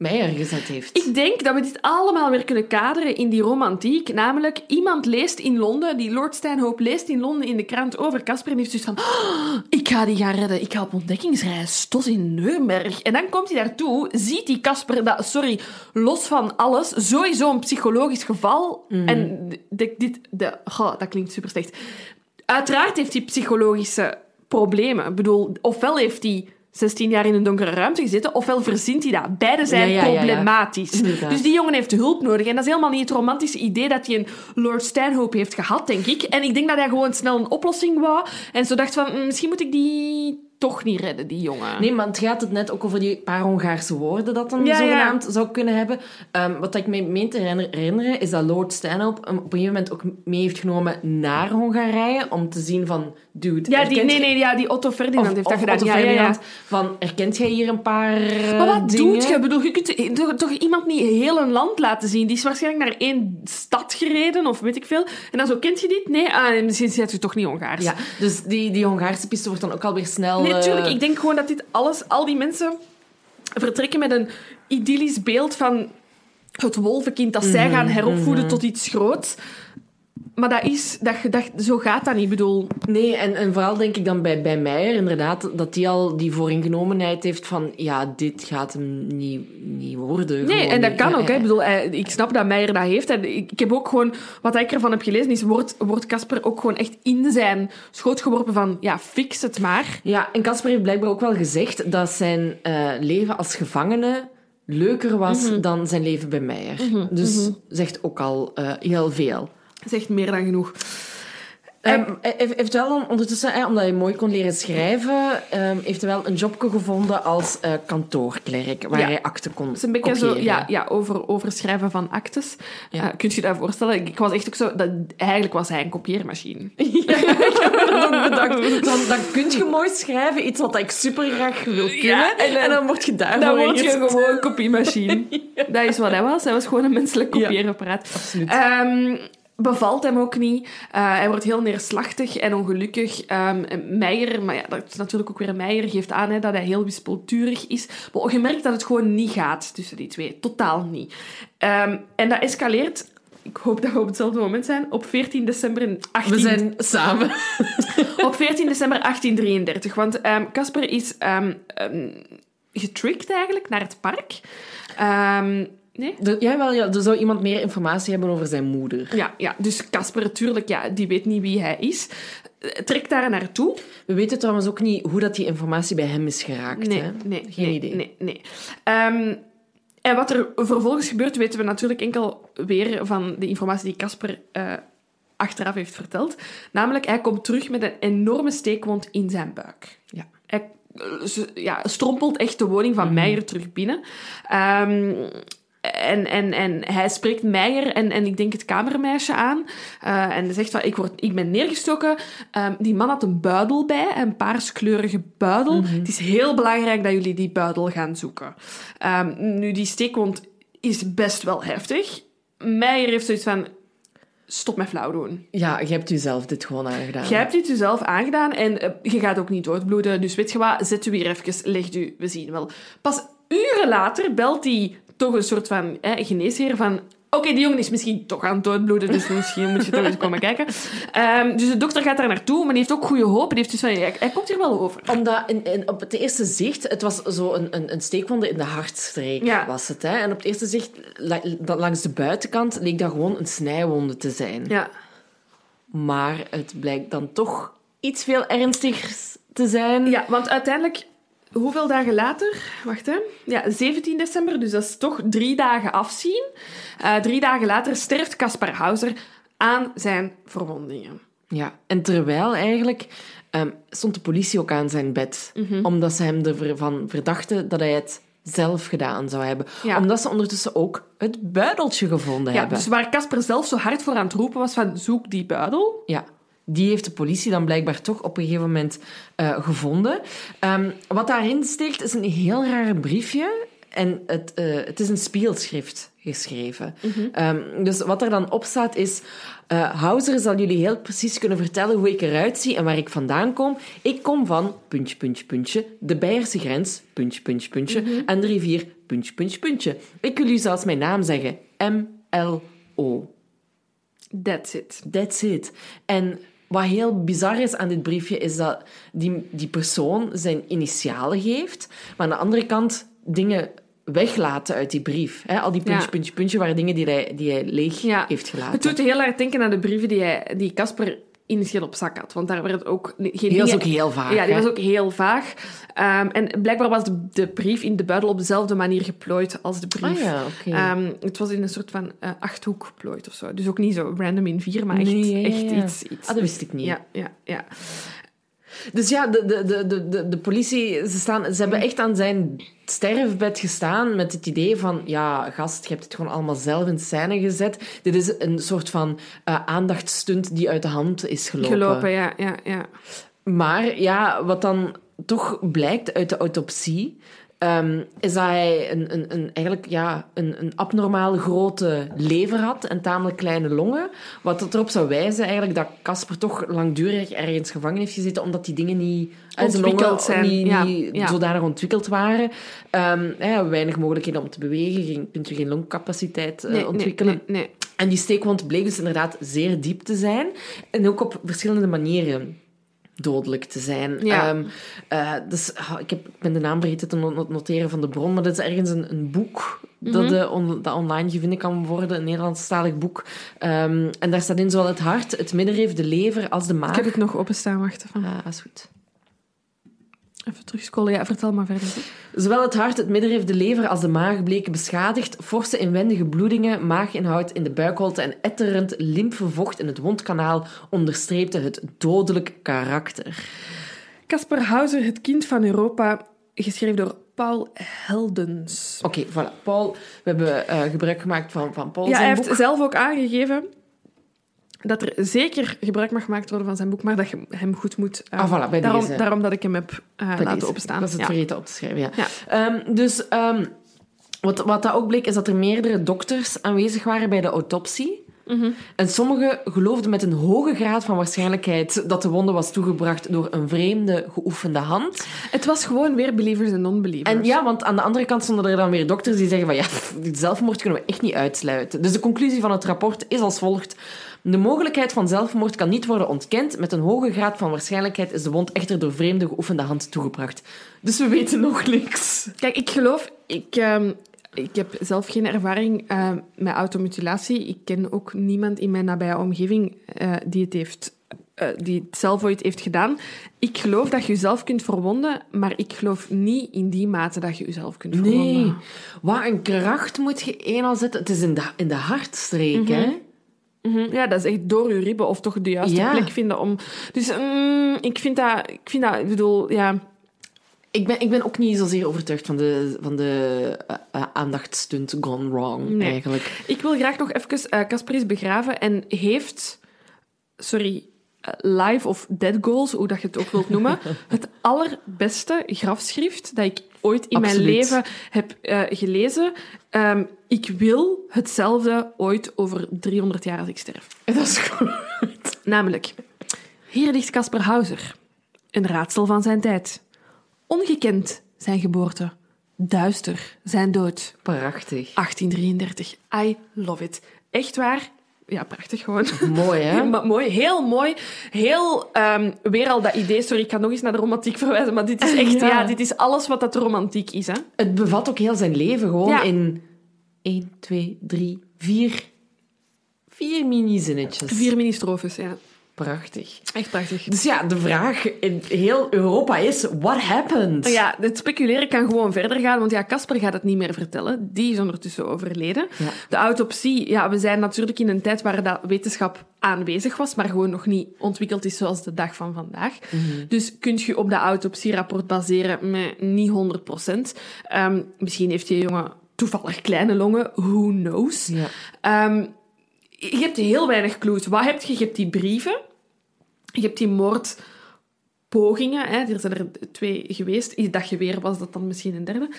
Meijer gezet heeft. Ik denk dat we dit allemaal weer kunnen kaderen in die romantiek. Namelijk, iemand leest in Londen, die Lord Stanhope leest in Londen in de krant over Casper en heeft zoiets van "Oh, ik ga die gaan redden, ik ga op ontdekkingsreis tot in Nuremberg. En dan komt hij daartoe, ziet die Casper dat, sorry, los van alles, sowieso een psychologisch geval. En de- dit, de, dat klinkt super slecht. Uiteraard heeft hij psychologische problemen. Ik bedoel, ofwel heeft hij 16 jaar in een donkere ruimte gezeten, ofwel verzint hij dat. Beide zijn Ja, ja, ja, ja. problematisch. Dus die jongen heeft hulp nodig. En dat is helemaal niet het romantische idee dat hij een Lord Stanhope heeft gehad, denk ik. En ik denk dat hij gewoon snel een oplossing wou. En zo dacht van, "Mm, misschien moet ik die toch niet redden, die jongen. Nee, maar het gaat het net ook over die paar Hongaarse woorden dat hem Ja, zogenaamd zou kunnen hebben. Ehm, wat ik me meen te herinner- herinneren, is dat Lord Stanhope hem op een gegeven moment ook mee heeft genomen naar Hongarije, om te zien van, dude, Ja, die, nee, nee, ja, die Otto Ferdinand of- heeft dat gedaan. Otto ja. Ferdinand, Van, herkent jij hier een paar eh, Maar wat dingen? doet je? Ik bedoel, je kunt toch, toch iemand niet heel een land laten zien. Die is waarschijnlijk naar één stad gereden, of weet ik veel. En dan zo, kent je dit? Nee, ah, misschien zit je toch niet Hongaars. Ja, dus die, die Hongaarse piste wordt dan ook alweer snel... Nee, eh, tuurlijk. Ik denk gewoon dat dit alles, al die mensen vertrekken met een idyllisch beeld van het wolvenkind dat zij gaan heropvoeden tot iets groots. Maar dat is, dat, je- dat, zo gaat dat niet. Ik bedoel, Nee, en, en vooral denk ik dan bij, bij Meijer inderdaad dat die al die vooringenomenheid heeft van ja, dit gaat hem niet, niet worden. Nee, en dat kan Ja, ook. Hè. Ik, bedoel, ik snap dat Meijer dat heeft. En ik, ik heb ook gewoon... Wat ik ervan heb gelezen, is... Wordt wordt Casper ook gewoon echt in zijn schoot geworpen van... Ja, fix het maar. Ja, en Casper heeft blijkbaar ook wel gezegd dat zijn eh, leven als gevangene leuker was Mhm. dan zijn leven bij Meijer. Dus zegt ook al eh, heel veel. Zegt meer dan genoeg. Hij heeft heeft wel ondertussen, omdat hij mooi kon leren schrijven, ehm, heeft hij wel een jobje gevonden als eh, kantoorklerk, waar Ja. hij akten kon Het is een beetje zo... kopiëren. Ja, ja over, over schrijven van actes. Ja. Eh, kun je je dat voorstellen? Ik, ik was echt ook zo... Dat, eigenlijk was hij een kopieermachine. (laughs) Ja, ik heb dat ook bedacht. Zo, dan kun je mooi schrijven, iets wat ik super graag wil kunnen. Ja, en en, dan- word je daarvoor Dan word je ingezet. gewoon een kopiemachine. (laughs) Dat is wat hij was. Hij was gewoon een menselijk kopieerapparaat. Absoluut. Ehm, bevalt hem ook niet. Eh, hij wordt heel neerslachtig en ongelukkig. Ehm Meijer, maar ja, dat is natuurlijk ook weer Meijer, geeft aan hè, dat hij heel wispelturig is. Maar je merkt dat het gewoon niet gaat tussen die twee. Totaal niet. Ehm, en dat escaleert... Ik hoop dat we op hetzelfde moment zijn. Op 14 december in 18... We zijn samen. (laughs) Op 14 december 1833. Want ehm, Casper is getricked eigenlijk naar het park. Nee? Er, jawel, ja, er zou iemand meer informatie hebben over zijn moeder. Ja, ja, dus Casper natuurlijk, ja, die weet niet wie hij is. Trekt daar naartoe. We weten trouwens ook niet hoe dat die informatie bij hem is geraakt. Nee, hè? nee, Geen nee, idee. Nee, nee. Ehm, en wat er vervolgens gebeurt, weten we natuurlijk enkel weer van de informatie die Casper eh, achteraf heeft verteld. Namelijk, hij komt terug met een enorme steekwond in zijn buik. Ja. Hij eh, ja, strompelt echt de woning van Meijer terug binnen. Ehm, en, en, en hij spreekt Meijer en, en ik denk het kamermeisje aan. Eh, en zegt van, ik, word, ik ben neergestoken. Ehm, die man had een buidel bij, een paarskleurige buidel. Het is heel belangrijk dat jullie die buidel gaan zoeken. Ehm, nu, die steekwond is best wel heftig. Meijer heeft zoiets van, stop met flauw doen. Ja, je hebt jezelf dit gewoon aangedaan. Jij hebt dit jezelf aangedaan en eh, je gaat ook niet doodbloeden. Dus weet je wat, zet u weer even, legt u, we zien wel. Pas uren later belt hij toch een soort van eh, geneesheer van... Oké, die jongen is misschien toch aan het doodbloeden, dus misschien moet je toch eens komen kijken. Ehm, dus de dokter gaat daar naartoe, maar die heeft ook goede hoop. Die heeft dus van, hij, hij komt hier wel over. Omdat in, in, op het eerste zicht, het was zo een, een, een steekwonde in de hartstreek, Ja. was het. Hè? En op het eerste zicht, la- langs de buitenkant, leek dat gewoon een snijwonde te zijn. Ja. Maar het blijkt dan toch iets veel ernstigers te zijn. ja, want uiteindelijk... Hoeveel dagen later? Wacht, hè. Ja, 17 december, dus dat is toch drie dagen afzien. Eh, drie dagen later sterft Caspar Hauser aan zijn verwondingen. Ja, en terwijl eigenlijk ehm, stond de politie ook aan zijn bed. Mhm. Omdat ze hem ervan verdachten dat hij het zelf gedaan zou hebben. Ja. Omdat ze ondertussen ook het buideltje gevonden Ja, hebben. dus waar Casper zelf zo hard voor aan het roepen was van zoek die buidel. Ja, die heeft de politie dan blijkbaar toch op een gegeven moment eh, gevonden. Ehm, wat daarin steekt is een heel raar briefje. En het, eh, het is een spielschrift geschreven. Ehm, dus wat er dan op staat is... eh Hauser zal jullie heel precies kunnen vertellen hoe ik eruit zie en waar ik vandaan kom. Ik kom van, puntje, puntje, puntje, de Beierse grens, puntje, puntje, puntje, en de rivier, puntje, puntje, puntje. Ik wil u zelfs mijn naam zeggen. M-L-O. That's it. That's it. En wat heel bizar is aan dit briefje, is dat die, die persoon zijn initialen geeft, maar aan de andere kant dingen weglaten uit die brief. Hè? Al die puntje, Ja. puntje, puntje waren dingen die hij, die hij leeg Ja. heeft gelaten. Het doet heel erg denken aan de brieven die, hij, die Casper in op zak had. Want daar werd ook geen Die was ook heel vaag. Ja, die hè? was ook heel vaag. Ehm, en blijkbaar was de, de brief in de buidel op dezelfde manier geplooid als de brief. Ah ja, oké. Ehm, het was in een soort van eh, achthoek geplooid of zo. Dus ook niet zo random in vier, maar echt, Nee, ja, ja, echt iets, iets. Ah, dat wist ik niet. Ja, ja, ja. Dus ja, de, de, de, de, de, politie, ze, staan, ze hebben echt aan zijn sterfbed gestaan met het idee van, ja, gast, je hebt het gewoon allemaal zelf in scène gezet. Dit is een soort van uh, aandachtstunt die uit de hand is gelopen. Gelopen, ja, ja, ja. Maar ja, wat dan toch blijkt uit de autopsie, um, is dat hij een, een, een, eigenlijk, ja, een, een abnormaal grote lever had en tamelijk kleine longen. Wat erop zou wijzen eigenlijk dat Casper toch langdurig ergens gevangen heeft gezeten, omdat die dingen niet ontwikkeld zijn. Niet, ja, niet ja. zodanig ontwikkeld waren. Um, ja, weinig mogelijkheden om te bewegen, geen, kunt je geen longcapaciteit uh, nee, ontwikkelen. Nee, nee, nee. En die steekwond bleek dus inderdaad zeer diep te zijn. En ook op verschillende manieren dodelijk te zijn. Ja. Um, uh, dus, oh, ik, heb, ik ben de naam vergeten te noteren van de bron, maar dat is ergens een, een boek Mhm. dat, uh, on, dat online gevonden kan worden, een Nederlandstalig boek. Um, en daar staat in zowel het hart, het middenrif, de lever als de maag. Ik heb het nog openstaan, wacht even. Ah, is goed. Even terugscrollen, ja, vertel maar verder. Zowel het hart, het middenrif, de lever als de maag bleken beschadigd. Forse inwendige bloedingen, maaginhoud in de buikholte en etterend lymfevocht in het wondkanaal onderstreepte het dodelijk karakter. Casper Hauser, Het kind van Europa, geschreven door Paul Heldens. Oké, okay, voilà. Paul, we hebben uh, gebruik gemaakt van, van Paul Ja, zijn hij boek. heeft zelf ook aangegeven dat er zeker gebruik mag gemaakt worden van zijn boek, maar dat je hem goed moet... Uh, ah, voilà, bij daarom, deze. daarom dat ik hem heb uh, laten deze. opstaan. Dat is het ja. vergeten op te schrijven, ja. ja. Um, dus um, wat, wat dat ook bleek, is dat er meerdere dokters aanwezig waren bij de autopsie. Mhm. Mm -hmm. En sommigen geloofden met een hoge graad van waarschijnlijkheid dat de wonde was toegebracht door een vreemde, geoefende hand. Het was gewoon weer believers en non-believers. En ja, want aan de andere kant stonden er dan weer dokters die zeggen van ja, zelfmoord kunnen we echt niet uitsluiten. Dus de conclusie van het rapport is als volgt. De mogelijkheid van zelfmoord kan niet worden ontkend. Met een hoge graad van waarschijnlijkheid is de wond echter door vreemde geoefende hand toegebracht. Dus we weten nog niks. Kijk, ik geloof... Ik, um, ik heb zelf geen ervaring uh, met automutilatie. Ik ken ook niemand in mijn nabije omgeving uh, die, het heeft, uh, die het zelf ooit heeft gedaan. Ik geloof dat je jezelf kunt verwonden, maar ik geloof niet in die mate dat je jezelf kunt verwonden. Nee. Wat een kracht moet je eenmaal zetten. Het is in de, in de hartstreek, mm -hmm. hè? -hmm. Ja, dat is echt door je ribben of toch de juiste ja. plek vinden om... Dus mm, ik vind dat... Ik vind dat... Ik bedoel, ja... Ik ben, ik ben ook niet zozeer overtuigd van de, van de uh, uh, aandachtstunt gone wrong, nee. eigenlijk. Ik wil graag nog even... Casper uh, is begraven en heeft... Sorry, live of dead goals, hoe dat je het ook wilt noemen. (laughs) het allerbeste grafschrift dat ik ooit in Absoluut. mijn leven heb gelezen. Um, ik wil hetzelfde ooit over 300 jaar als ik sterf. Dat is goed. Namelijk, hier ligt Casper Hauser. Een raadsel van zijn tijd. Ongekend zijn geboorte. Duister zijn dood. Prachtig. 1833. I love it. Echt waar. Ja, prachtig gewoon. Mooi, hè? (laughs) Mooi, heel mooi. Heel, um, weer al dat idee, sorry, ik ga nog eens naar de romantiek verwijzen, maar dit is echt, (laughs) ja, ja dit is alles wat dat romantiek is, hè. Het bevat ook heel zijn leven, gewoon ja. in 1, 2, 3, 4, vier mini-zinnetjes. Vier mini-strofes, ja. Prachtig. Echt prachtig. Dus ja, de vraag in heel Europa is, what happened? Ja, het speculeren kan gewoon verder gaan, want ja, Casper gaat het niet meer vertellen. Die is ondertussen overleden. Ja. De autopsie, ja, we zijn natuurlijk in een tijd waar dat wetenschap aanwezig was, maar gewoon nog niet ontwikkeld is zoals de dag van vandaag. Mhm. Dus kun je op dat autopsierapport baseren? Met niet 100 procent. Um, misschien heeft die jongen toevallig kleine longen, who knows. Ja. Um, je hebt heel weinig clues. Wat heb je? Je hebt die brieven. Je hebt die moordpogingen. Hè. Er zijn er twee geweest. Dat geweer was dat dan misschien een derde.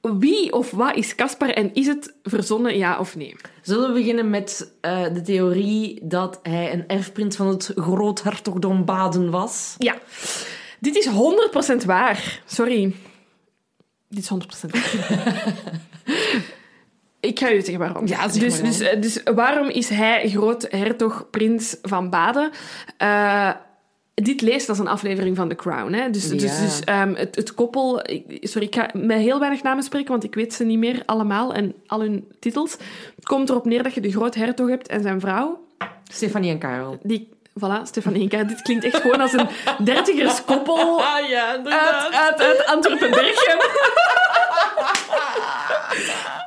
Wie of wat is Caspar en is het verzonnen, ja of nee? Zullen we beginnen met uh, de theorie dat hij een erfprins van het groothertogdom Baden was? Ja. Dit is 100% waar. Sorry. Dit is 100% waar. (laughs) Ik ga u zeggen waarom. Ja, zeg dus, maar dus, dus waarom is hij groot hertog prins van Baden? Uh, dit leest als een aflevering van The Crown. Hè? Dus, ja. dus, dus um, het, het, koppel... Sorry, ik ga met heel weinig namen spreken, want ik weet ze niet meer allemaal en al hun titels. Het komt erop neer dat je de groot hertog hebt en zijn vrouw. Stefanie en Karel. Die, voilà, Stefanie en Karel. Dit klinkt echt gewoon als een dertigerskoppel (laughs) ah, ja, uit, uit, uit Antwerpen-Berchem. (laughs)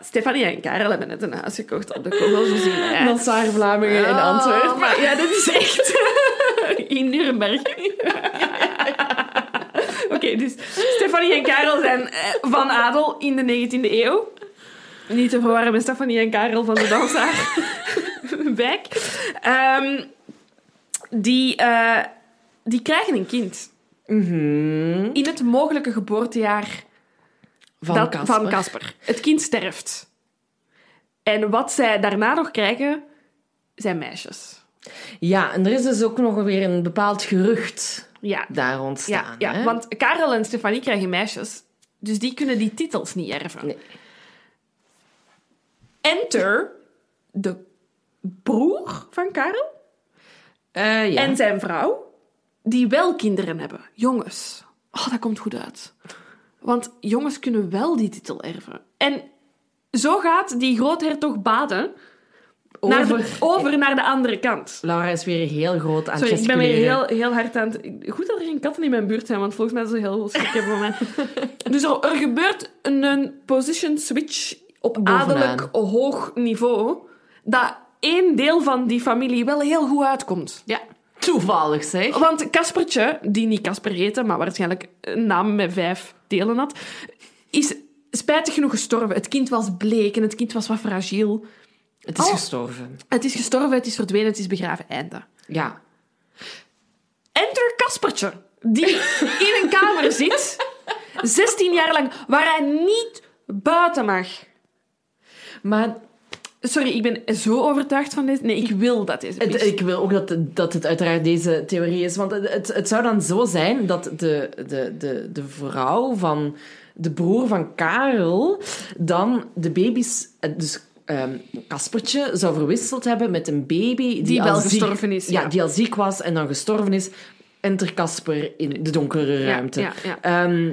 Stefanie en Karel hebben net een huis gekocht op de Kogels. Nassar Vlamingen in Antwerpen. Oh, maar ja, dit is echt... (laughs) in Nuremberg. Oké, dus Stefanie en Karel zijn eh, van adel in de 19e eeuw. Niet te verwarren met Stefanie en Karel van de Dansaar. Wijk. Ehm, die, eh, die krijgen een kind. Mhm. In het mogelijke geboortejaar Van dat- Casper. Het kind sterft. En wat zij daarna nog krijgen, zijn meisjes. Ja, en er is dus ook nog weer een bepaald gerucht Ja, daar ja, ontstaan. ja hè? want Karel en Stefanie krijgen meisjes. Dus die kunnen die titels niet erven. Nee. Enter de broer van Karel Eh, ja. en zijn vrouw, die wel kinderen hebben. Jongens. Oh, dat komt goed uit. Want jongens kunnen wel die titel erven. En zo gaat die groothertog Baden naar de- Over- over naar de andere kant. Laura is weer heel groot aan Sorry, het ik ben weer heel, heel hard aan het... Goed dat er geen katten in mijn buurt zijn, want volgens mij is (laughs) het heel veel schrik hebben mij. Dus er, er gebeurt een, een position switch op Bovenaan. adellijk hoog niveau, dat één deel van die familie wel heel goed uitkomt. Ja, toevallig zeg. Want Caspertje, die niet Casper heette, maar waarschijnlijk een naam met vijf delen had, is spijtig genoeg gestorven. Het kind was bleek en het kind was wat fragiel. Het is Oh. gestorven. Het is gestorven, het is verdwenen, het is begraven. Einde. Ja. Enter Caspertje, die in een kamer zit, 16 jaar lang, waar hij niet buiten mag. Maar Sorry, ik ben zo overtuigd van dit. Nee, ik wil dat deze het, ik wil ook dat, dat het uiteraard deze theorie is. Want het, het, zou dan zo zijn dat de, de, de, de vrouw van de broer van Karel dan de baby's... eh, Dus ehm, Caspertje zou verwisseld hebben met een baby... Die, wel ziek- gestorven is, ja. die al ziek was en dan gestorven is. Enter Casper in de donkere ruimte. ja, ja. Ehm,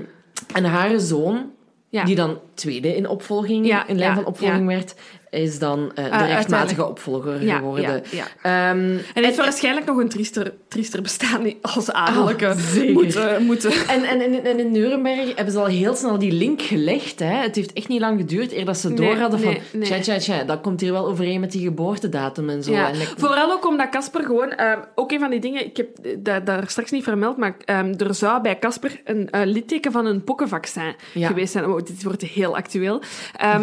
en haar zoon, die dan tweede in opvolging, in lijn van opvolging werd, is dan eh, de Ah, rechtmatige opvolger Ja, geworden. ja, ja. Ehm, En heeft waarschijnlijk nog een triester, triester bestaan als adellijke Ah, moeten, moeten. en, en, en, en in Nuremberg hebben ze al heel snel die link gelegd. Hè. Het heeft echt niet lang geduurd eer dat ze Nee, door hadden van... nee, nee. Tja, tja, tja, dat komt hier wel overeen met die geboortedatum en zo. En ik- vooral ook omdat Casper gewoon... ehm, ook een van die dingen, ik heb dat daar straks niet vermeld, maar ehm, er zou bij Casper een eh, litteken van een pokkenvaccin geweest zijn. Oh, dit wordt heel actueel.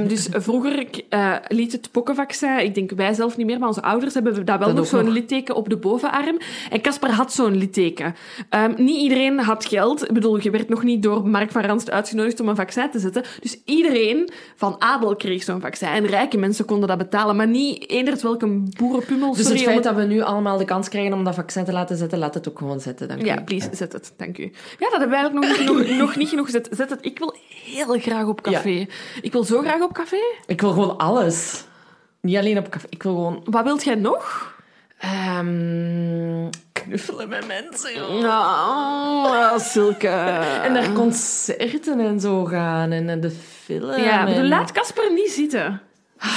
Dus vroeger eh, het pokkenvaccin, ik denk wij zelf niet meer, maar onze ouders hebben dat wel Dat nog zo'n litteken op de bovenarm. En Casper had zo'n litteken. Ehm, niet iedereen had geld. Ik bedoel, je werd nog niet door Mark van Ranst uitgenodigd om een vaccin te zetten. Dus iedereen van adel kreeg zo'n vaccin. En rijke mensen konden dat betalen, maar niet eenderd welke boerenpummel. Dus het feit dat we nu allemaal de kans krijgen om dat vaccin te laten zetten, laat het ook gewoon zetten. Dank Ja, u. please, zet het. Dank u. Ja, dat hebben we eigenlijk nog, niet- nog, (laughs) nog niet genoeg gezet. Zet het. Ik wil heel graag op café. Ik wil zo graag op café. Ik wil gewoon alles. Niet alleen op café. Ik wil gewoon... Wat wilt jij nog? ehm, knuffelen met mensen, joh. Nou, zulke... (laughs) En naar concerten en zo gaan. En naar de film. Ja, en... bedoel, laat Casper niet zitten.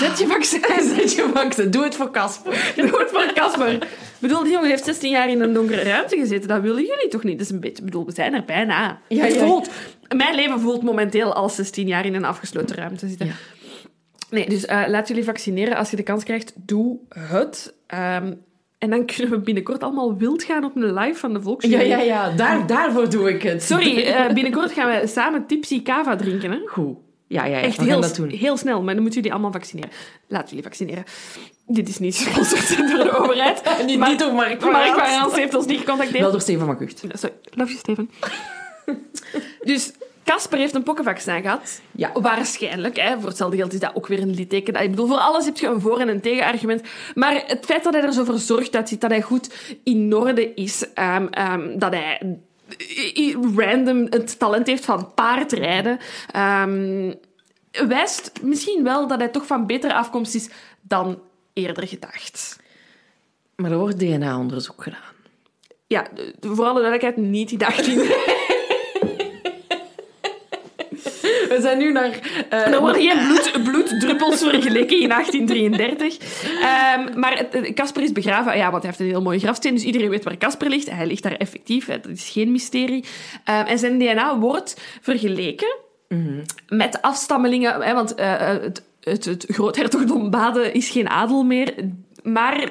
Zet je (laughs) vaccin. Zet je vaccin. Doe het voor Casper. (laughs) Doe het voor Casper. Ik bedoel, die jongen heeft 16 jaar in een donkere ruimte gezeten. Dat willen jullie toch niet? Dat is een beetje... Ik bedoel, we zijn er bijna. Ja, het ja. voelt... Mijn leven voelt momenteel als 16 jaar in een afgesloten ruimte zitten. Ja. Nee, dus eh, laat jullie vaccineren. Als je de kans krijgt, doe het. Ehm, en dan (laughs) kunnen we binnenkort allemaal wild gaan op een live van de Ja, Volksjury. ja, ja. Daar, daarvoor doe ik het. Sorry, (laughs) eh, binnenkort gaan we samen Tipsy Cava drinken. Hè? Goed. Ja, ja, ja. Echt heel, dat doen. heel snel, maar dan moeten jullie allemaal vaccineren. Laat jullie vaccineren. Dit is niet (laughs) gesponsord door de overheid. Niet, Maar- niet door Mark van Mark heeft ons niet gecontacteerd. Wel door Steven van Gucht. Sorry, love you, Steven. dus Casper heeft een pokkenvaccin gehad. Ja. Waarschijnlijk. Hè. Voor hetzelfde geld is dat ook weer een litteken. Ik bedoel, voor alles heb je een voor- en een tegenargument. Maar het feit dat hij er zo voor zorgt uitziet, dat hij goed in orde is, ehm, ehm, dat hij random het talent heeft van paardrijden, ehm, wijst misschien wel dat hij toch van betere afkomst is dan eerder gedacht. Maar er wordt DNA-onderzoek gedaan. Ja, voor alle duidelijkheid, niet die 18. We zijn nu naar... eh, Er worden geen (laughs) bloed, bloeddruppels vergeleken in 1833. Ehm, maar Casper is begraven, ja, want hij heeft een heel mooie grafsteen, dus iedereen weet waar Casper ligt. Hij ligt daar effectief, dat is geen mysterie. Ehm, en zijn DNA wordt vergeleken met afstammelingen, hè, want eh, het, het, het groothertogdom Baden is geen adel meer, maar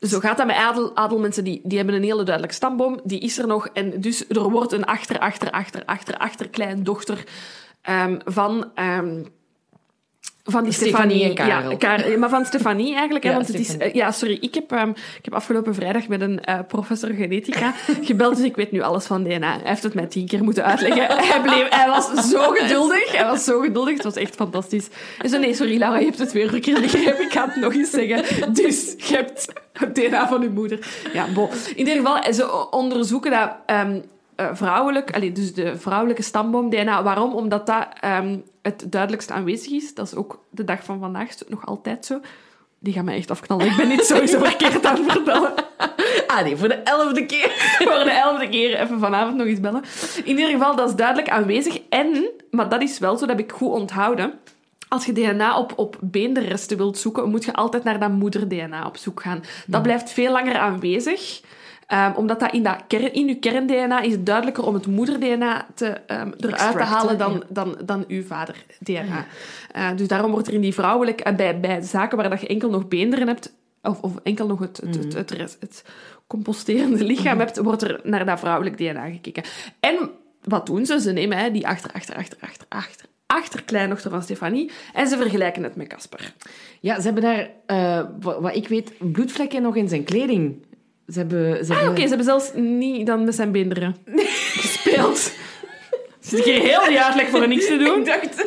Zo gaat dat met adel, adelmensen, die, die hebben een hele duidelijke stamboom, die is er nog. En dus er wordt een achter, achter, achter, achter, achter kleindochter ehm, van... ehm, van die Stefanie Stefanie. en Karel. Ja, maar van Stefanie eigenlijk. hè, Ja, want het is, eh, ja, sorry. Ik heb, ehm, ik heb afgelopen vrijdag met een eh, professor genetica (laughs) gebeld, dus ik weet nu alles van DNA. Hij heeft het mij tien keer moeten uitleggen. (laughs) hij, bleef, hij was zo (laughs) geduldig. Hij was zo geduldig. Het was echt fantastisch. Hij zei, nee, sorry Laura, je hebt het weer verkeerd begrepen. Ik ga het nog eens zeggen. Dus je hebt het DNA van uw moeder. Ja, bon. In ieder geval, ze onderzoeken dat... eh, vrouwelijk, allee, dus de vrouwelijke stamboom-DNA. Waarom? Omdat dat ehm, het duidelijkst aanwezig is. Dat is ook de dag van vandaag nog altijd zo. Die gaan mij echt afknallen. Ik ben niet sowieso (laughs) verkeerd aan het vertellen. Ah nee, voor de elfde keer. (laughs) Voor de elfde keer even vanavond nog eens bellen. In ieder geval, dat is duidelijk aanwezig. En, maar dat is wel zo, dat heb ik goed onthouden. Als je DNA op, op beenderresten wilt zoeken, moet je altijd naar dat moeder-DNA op zoek gaan. Dat blijft veel langer aanwezig. Ehm, omdat dat in, dat kern, in je kern-DNA is het duidelijker om het moeder-DNA te, ehm, eruit te halen dan, ja. dan, dan uw vader-DNA. Eh, dus daarom wordt er in die vrouwelijk... en bij, bij zaken waar dat je enkel nog beenderen hebt, of, of enkel nog het, het, het, het, rest- het composterende lichaam hebt, wordt er naar dat vrouwelijk DNA gekeken. En wat doen ze? Ze nemen hè, die achter, achter, achter, achter, achter, achterkleindochter van Stefanie en ze vergelijken het met Casper. Ja, ze hebben daar, eh, wa- wat ik weet, bloedvlekken nog in zijn kleding. Ze hebben... Ze Ah, hebben... oké, ze hebben zelfs niet dan met zijn beenderen (laughs) gespeeld. Zit ik hier heel uitleg voor niks te doen? Ik dacht...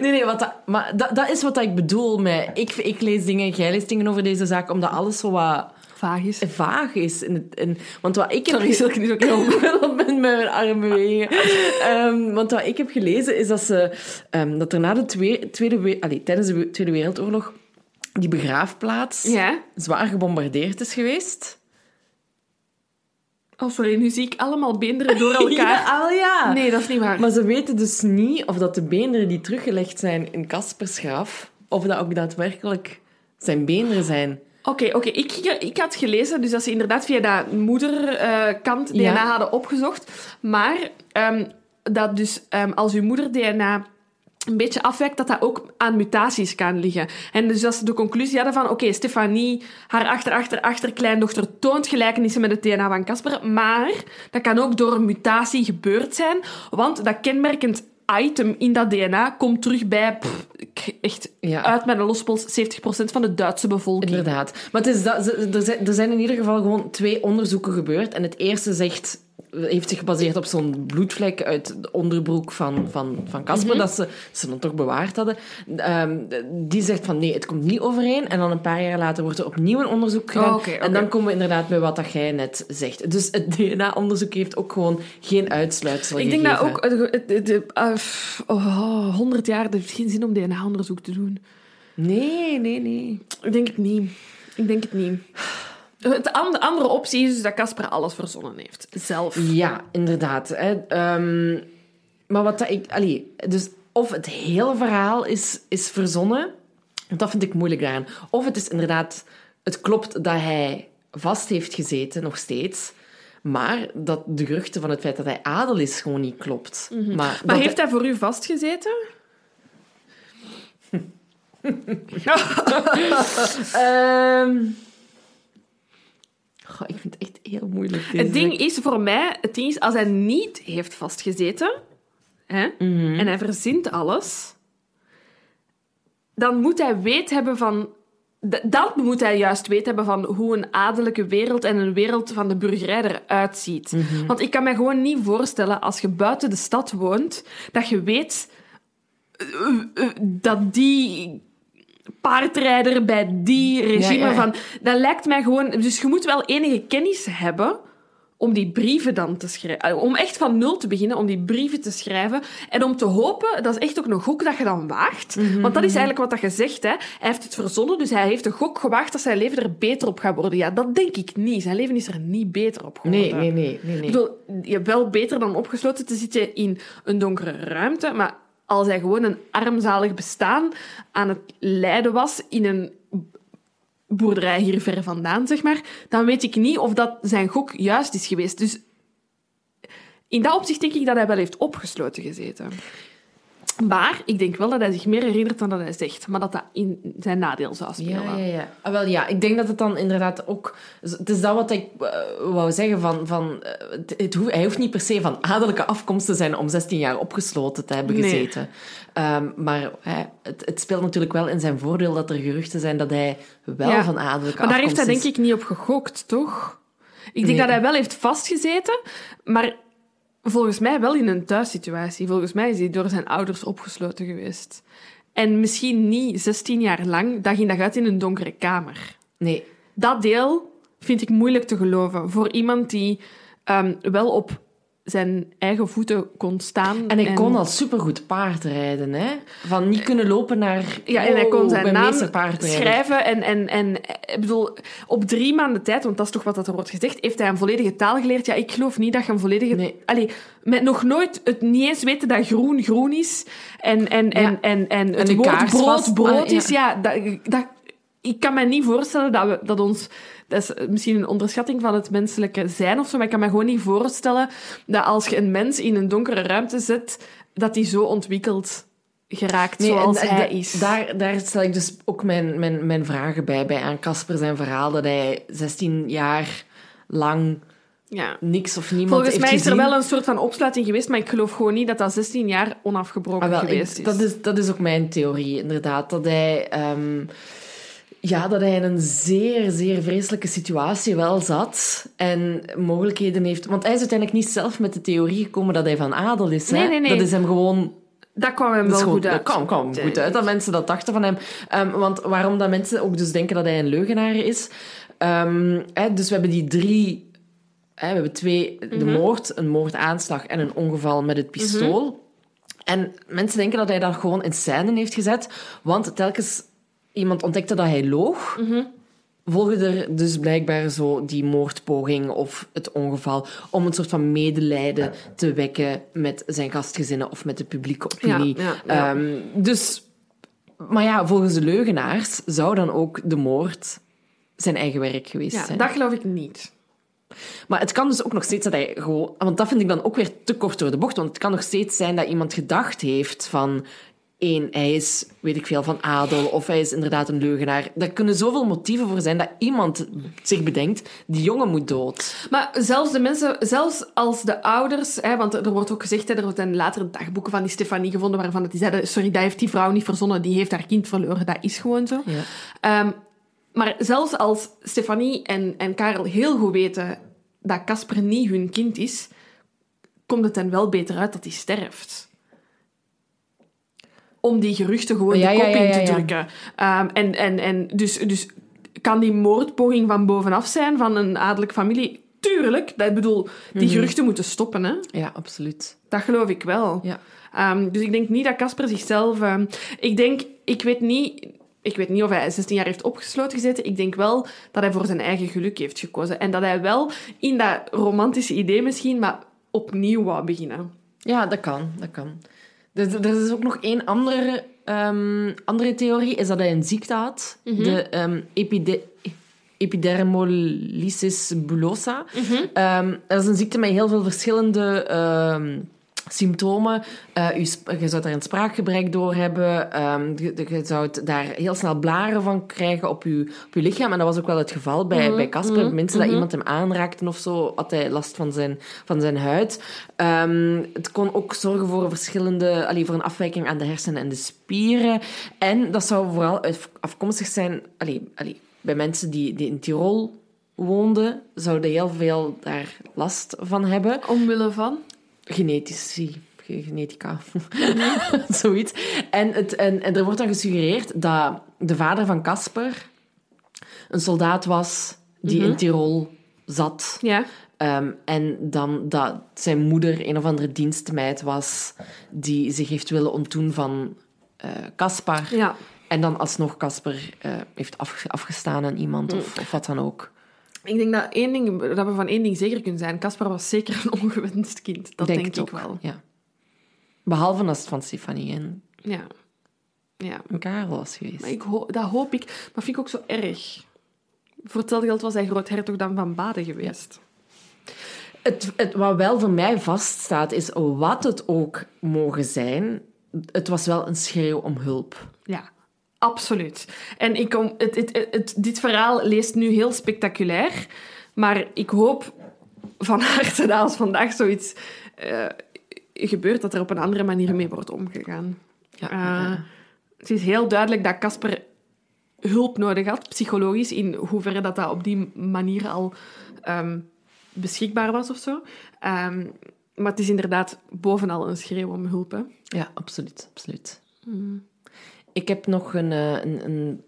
Nee, nee, wat dat, maar dat, dat is wat ik bedoel met... Ik, ik lees dingen, jij leest dingen over deze zaak, omdat alles zo wat Vaag is. vaag is. In, want wat ik heb... Sorry, is ook heel met mijn armen bewegen. Ehm, want wat ik heb gelezen is dat, ze, ehm, dat er na de tweede, tweede, we- allee, tijdens de Tweede Wereldoorlog die begraafplaats Ja? zwaar gebombardeerd is geweest. Oh, sorry, nu zie ik allemaal beenderen door (laughs) elkaar. Ja, al ja. Nee, dat is niet waar. Maar ze weten dus niet of dat de beenderen die teruggelegd zijn in Kaspers graf, of dat ook daadwerkelijk zijn beenderen zijn. Oké, oké. Ik, ik had gelezen dus dat ze inderdaad via dat moederkant DNA Ja. hadden opgezocht. Maar ehm, dat dus ehm, als uw moeder-DNA een beetje afwijkt, dat dat ook aan mutaties kan liggen. En dus dat ze de conclusie hadden van, oké, Stefanie, haar achter, achter, achter kleindochter toont gelijkenissen met het DNA van Casper, maar dat kan ook door een mutatie gebeurd zijn, want dat kenmerkend item in dat DNA komt terug bij, pff, echt Ja. uit met een lospols, 70% van de Duitse bevolking. Inderdaad. Maar het is dat, er zijn in ieder geval gewoon twee onderzoeken gebeurd. En het eerste zegt, heeft zich gebaseerd op zo'n bloedvlek uit de onderbroek van, van, van Casper, dat ze, ze dan toch bewaard hadden. Ehm, die zegt van nee, het komt niet overeen. En dan een paar jaar later wordt er opnieuw een onderzoek gedaan. Oh. En dan komen we inderdaad bij wat dat jij net zegt. Dus het DNA-onderzoek heeft ook gewoon geen uitsluitsel Ik denk dat ook... het- ah, oh, 100 jaar, dat heeft geen zin om DNA-onderzoek te doen. Nee, nee, nee. Ik denk het niet. Ik denk het niet. Het an- de andere optie is dus dat Casper alles verzonnen heeft. Zelf. Ja, inderdaad. Hè. Ehm, maar wat dat ik... Allee, dus of het hele verhaal is, is verzonnen, dat vind ik moeilijk daaraan. Of het is inderdaad... Het klopt dat hij vast heeft gezeten, nog steeds. Maar dat de geruchten van het feit dat hij adel is gewoon niet klopt. Maar, Mhm. Maar dat heeft hij voor u vastgezeten? (laughs) (laughs) Ehm, goh, ik vind het echt heel moeilijk. Het ding is voor mij, het ding is, als hij niet heeft vastgezeten hè, Mhm. en hij verzint alles, dan moet hij weet hebben van. Dat moet hij juist weten hebben van hoe een adellijke wereld en een wereld van de burgerij eruit ziet. Mhm. Want ik kan me gewoon niet voorstellen, als je buiten de stad woont, dat je weet eh, eh, dat die paardrijder bij die regime Ja, ja. van... Dat lijkt mij gewoon... Dus je moet wel enige kennis hebben om die brieven dan te schrijven. Om echt van nul te beginnen, om die brieven te schrijven. En om te hopen, dat is echt ook een gok dat je dan waagt. Mhm, Want dat is eigenlijk wat dat je zegt. Hè. Hij heeft het verzonnen, dus hij heeft een gok gewaagd dat zijn leven er beter op gaat worden. Ja, dat denk ik niet. Zijn leven is er niet beter op geworden. Nee, nee, nee. nee, nee. Ik bedoel, je hebt wel beter dan opgesloten te zitten in een donkere ruimte, maar als hij gewoon een armzalig bestaan aan het leiden was in een boerderij hier ver vandaan, zeg maar, dan weet ik niet of dat zijn gok juist is geweest. Dus in dat opzicht denk ik dat hij wel heeft opgesloten gezeten. Maar ik denk wel dat hij zich meer herinnert dan dat hij zegt. Maar dat dat in zijn nadeel zou spelen. Ja, ja, ja. Ah, wel, ja, ik denk dat het dan inderdaad ook... Het is dat wat ik eh, wou zeggen van... van eh, het, het hoeft- hij hoeft niet per se van adellijke afkomst te zijn om 16 jaar opgesloten te hebben Nee. gezeten. Ehm, maar hè, het, het speelt natuurlijk wel in zijn voordeel dat er geruchten zijn dat hij wel Ja. van adellijke Maar daar heeft afkomst hij is. denk ik niet op gegokt, toch? Ik denk Nee. dat hij wel heeft vastgezeten, maar volgens mij wel in een thuissituatie. Volgens mij is hij door zijn ouders opgesloten geweest. En misschien niet 16 jaar lang, dag in dag uit in een donkere kamer. Nee, Dat deel vind ik moeilijk te geloven voor iemand die ehm, wel op zijn eigen voeten kon staan. En hij kon al supergoed paardrijden, hè? Van niet kunnen lopen naar... Ja, en hij oh, kon zijn naam schrijven. En, en, en ik bedoel, op drie maanden tijd, want dat is toch wat dat er wordt gezegd, heeft hij een volledige taal geleerd. Ja, ik geloof niet dat je een volledige... Nee. Allee, met nog nooit het niet eens weten dat groen groen is. En, en, en, Ja. en, en het woord brood brood ah, ja. is. Ja, dat, dat, ik kan me niet voorstellen dat, we, dat ons... Dat is misschien een onderschatting van het menselijke zijn of zo, maar ik kan me gewoon niet voorstellen dat als je een mens in een donkere ruimte zet, dat die zo ontwikkeld geraakt Nee, zoals hij is. Daar, daar stel ik dus ook mijn, mijn, mijn vragen bij, bij aan Casper zijn verhaal, dat hij 16 jaar lang Ja. niks of niemand Volgens mij is er wel een soort van opsluiting geweest, maar ik geloof gewoon niet dat dat 16 jaar onafgebroken Ah, wel, ik- geweest is. Dat is. Dat is ook mijn theorie, inderdaad. Dat hij, ehm, ja, dat hij in een zeer, zeer vreselijke situatie wel zat en mogelijkheden heeft. Want hij is uiteindelijk niet zelf met de theorie gekomen dat hij van adel is. Hè? Nee, nee, nee. Dat is hem gewoon Dat kwam hem wel goed uit. dat kwam, kwam goed uit dat mensen dat dachten van hem. Ehm, want waarom dat mensen ook dus denken dat hij een leugenaar is. Ehm, hè, dus we hebben die drie... Hè, we hebben twee... De Mhm. moord, een moordaanslag en een ongeval met het pistool. En mensen denken dat hij dat gewoon in scène heeft gezet. Want telkens iemand ontdekte dat hij loog... Mhm. Volgde er dus blijkbaar zo die moordpoging of het ongeval om een soort van medelijden te wekken met zijn gastgezinnen of met de publieke opinie. Ja. Ehm, dus, maar ja, volgens de leugenaars zou dan ook de moord zijn eigen werk geweest Ja, zijn. dat geloof ik niet. Maar het kan dus ook nog steeds dat hij gewoon... Want dat vind ik dan ook weer te kort door de bocht. Want het kan nog steeds zijn dat iemand gedacht heeft van... één, hij is, weet ik veel, van adel. Of hij is inderdaad een leugenaar. Daar kunnen zoveel motieven voor zijn dat iemand zich bedenkt... Die jongen moet dood. Maar zelfs de mensen, zelfs als de ouders, hè, want er wordt ook gezegd, hè, er zijn later dagboeken van die Stefanie gevonden waarvan die zeiden, sorry, dat heeft die vrouw niet verzonnen, die heeft haar kind verloren, dat is gewoon zo. Ja. Ehm, maar zelfs als Stefanie en, en Karel heel goed weten dat Casper niet hun kind is, komt het hen wel beter uit dat hij sterft. Om die geruchten gewoon Ja, de kop in te drukken. Ehm, en en, en dus, dus kan die moordpoging van bovenaf zijn, van een adellijke familie? Tuurlijk. Dat, ik bedoel, die Mhm. geruchten moeten stoppen, hè. Ja, absoluut. Dat geloof ik wel. Ja. Ehm, dus ik denk niet dat Casper zichzelf... ehm, ik denk... Ik weet niet... Ik weet niet of hij 16 jaar heeft opgesloten gezeten. Ik denk wel dat hij voor zijn eigen geluk heeft gekozen. En dat hij wel in dat romantische idee misschien, maar opnieuw wou beginnen. Ja, dat kan. Dat kan. Er, er is ook nog één andere, ehm, andere theorie, is dat hij een ziekte had. De ehm epide- epidermolysis bullosa. Ehm, dat is een ziekte met heel veel verschillende symptomen. Eh, je zou daar een spraakgebrek door hebben. Ehm, je, je zou daar heel snel blaren van krijgen op je, op je lichaam. En dat was ook wel het geval bij, bij Casper. Mensen dat iemand hem aanraakte of zo, had hij last van zijn, van zijn huid. Ehm, het kon ook zorgen voor een verschillende, allee, voor een afwijking aan de hersenen en de spieren. En dat zou vooral afkomstig zijn allee, allee, bij mensen die, die in Tirol woonden, zouden heel veel daar last van hebben Omwille van? Genetici. ge- Genetica. (laughs) Zoiets. En, het, en, en er wordt dan gesuggereerd dat de vader van Casper een soldaat was die in Tirol zat. Ja. Ehm, en dan dat zijn moeder een of andere dienstmeid was die zich heeft willen ontdoen van eh Caspar. Ja. En dan alsnog Casper eh, heeft afge- afgestaan aan iemand of, of wat dan ook. Ik denk dat, één ding, dat we van één ding zeker kunnen zijn. Casper was zeker een ongewenst kind. Dat denk, ik ook, wel. Ja. Behalve als het van Stefanie en, Ja. Ja. Karel was geweest. Maar ik ho- dat hoop ik. Maar vind ik ook zo erg. Voor hetzelfde geld was hij groothertog dan van Baden geweest. Het, het, wat wel voor mij vaststaat, is wat het ook mogen zijn. het was wel een schreeuw om hulp. Ja, absoluut. En ik kom, het, het, het, dit verhaal leest nu heel spectaculair, maar ik hoop van (laughs) harte dat als vandaag zoiets eh, gebeurt, dat er op een andere manier mee wordt omgegaan. Ja, Eh, ja. Het is heel duidelijk dat Casper hulp nodig had, psychologisch, in hoeverre dat, dat op die manier al ehm, beschikbaar was of zo. Ehm, maar het is inderdaad bovenal een schreeuw om hulp. Hè. Ja, absoluut. absoluut. Ik heb nog een, eh, een, een...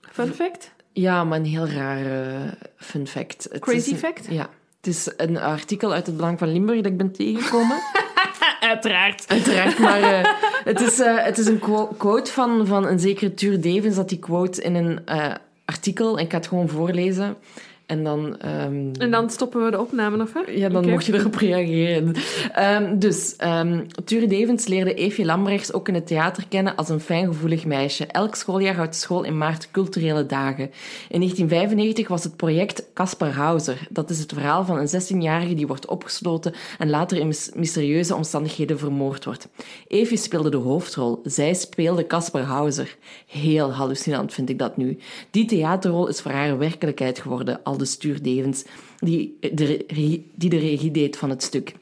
Fun fact? Ja, maar een heel rare fun fact. Het Crazy een- fact? Ja. Het is een artikel uit het Belang van Limburg dat ik ben tegengekomen. (laughs) Uiteraard. Uiteraard, maar eh, het, is, eh, het is een quo- quote van, van een zekere Tuur Devens dat die quote in een artikel. En ik ga het gewoon voorlezen. En dan... ehm, En dan stoppen we de opname, of hè? Ja, dan mocht je erop reageren. Ehm, dus, Ture Devens leerde Eefje Lambrechts ook in het theater kennen als een fijngevoelig meisje. Elk schooljaar houdt school in maart culturele dagen. In 1995 was het project Caspar Hauser. Dat is het verhaal van een 16-jarige die wordt opgesloten en later in mys- mysterieuze omstandigheden vermoord wordt. Eefje speelde de hoofdrol. Zij speelde Caspar Hauser. Heel hallucinant vind ik dat nu. Die theaterrol is voor haar werkelijkheid geworden, al de Stuur Devens, die de, regie- die de regie deed van het stuk.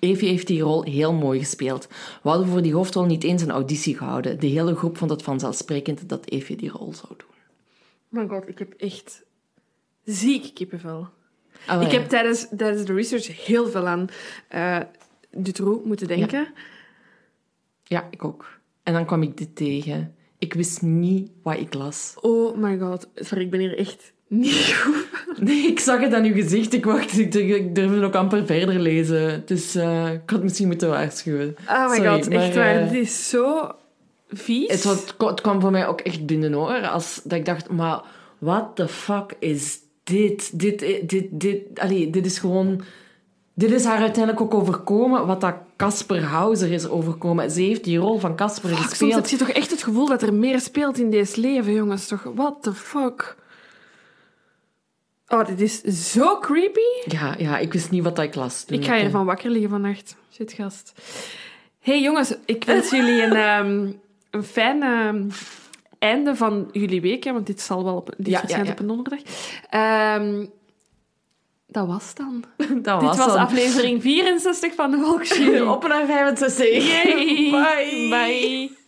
Evie heeft die rol heel mooi gespeeld. We hadden voor die hoofdrol niet eens een auditie gehouden. De hele groep vond het vanzelfsprekend dat Evie die rol zou doen. Mijn god, ik heb echt ziek kippenvel. Oh, ik ja. heb tijdens, tijdens de research heel veel aan eh Dutroux moeten denken. Ja, ik ook. En dan kwam ik dit tegen. Ik wist niet wat ik las. Oh my god. Sorry, ik ben hier echt niet goed. Nee, ik zag het aan uw gezicht. Ik wacht, ik, ik durfde ook amper verder lezen. Dus eh, ik had misschien moeten waarschuwen. Oh my Sorry, god, echt maar, waar. eh, Dit is zo vies. Het, was- het kwam- het kwam voor mij ook echt binnen hoor. Als, dat ik dacht, maar what the fuck is dit? Dit, dit, dit, allee, dit is gewoon... Dit is haar uiteindelijk ook overkomen wat dat Casper Hauser is overkomen. Ze heeft die rol van Casper Fuck, soms gespeeld. heb je toch echt het gevoel dat er meer speelt in deze leven, jongens. Toch, what the fuck? Oh, dit is zo creepy. Ja, ja, ik wist niet wat dat ik las. Ik ga eh, hiervan wakker liggen vannacht. Shit, gast. hey, jongens, ik wens jullie een, (laughs) ehm, een fijn ehm, einde van jullie week, hè, want dit zal wel op, dit Ja, op een donderdag. Ehm, dat was dan. (laughs) Dat dit was dan. aflevering (laughs) 64 van de Volksjury. Op naar 65. Yay. Bye. Bye.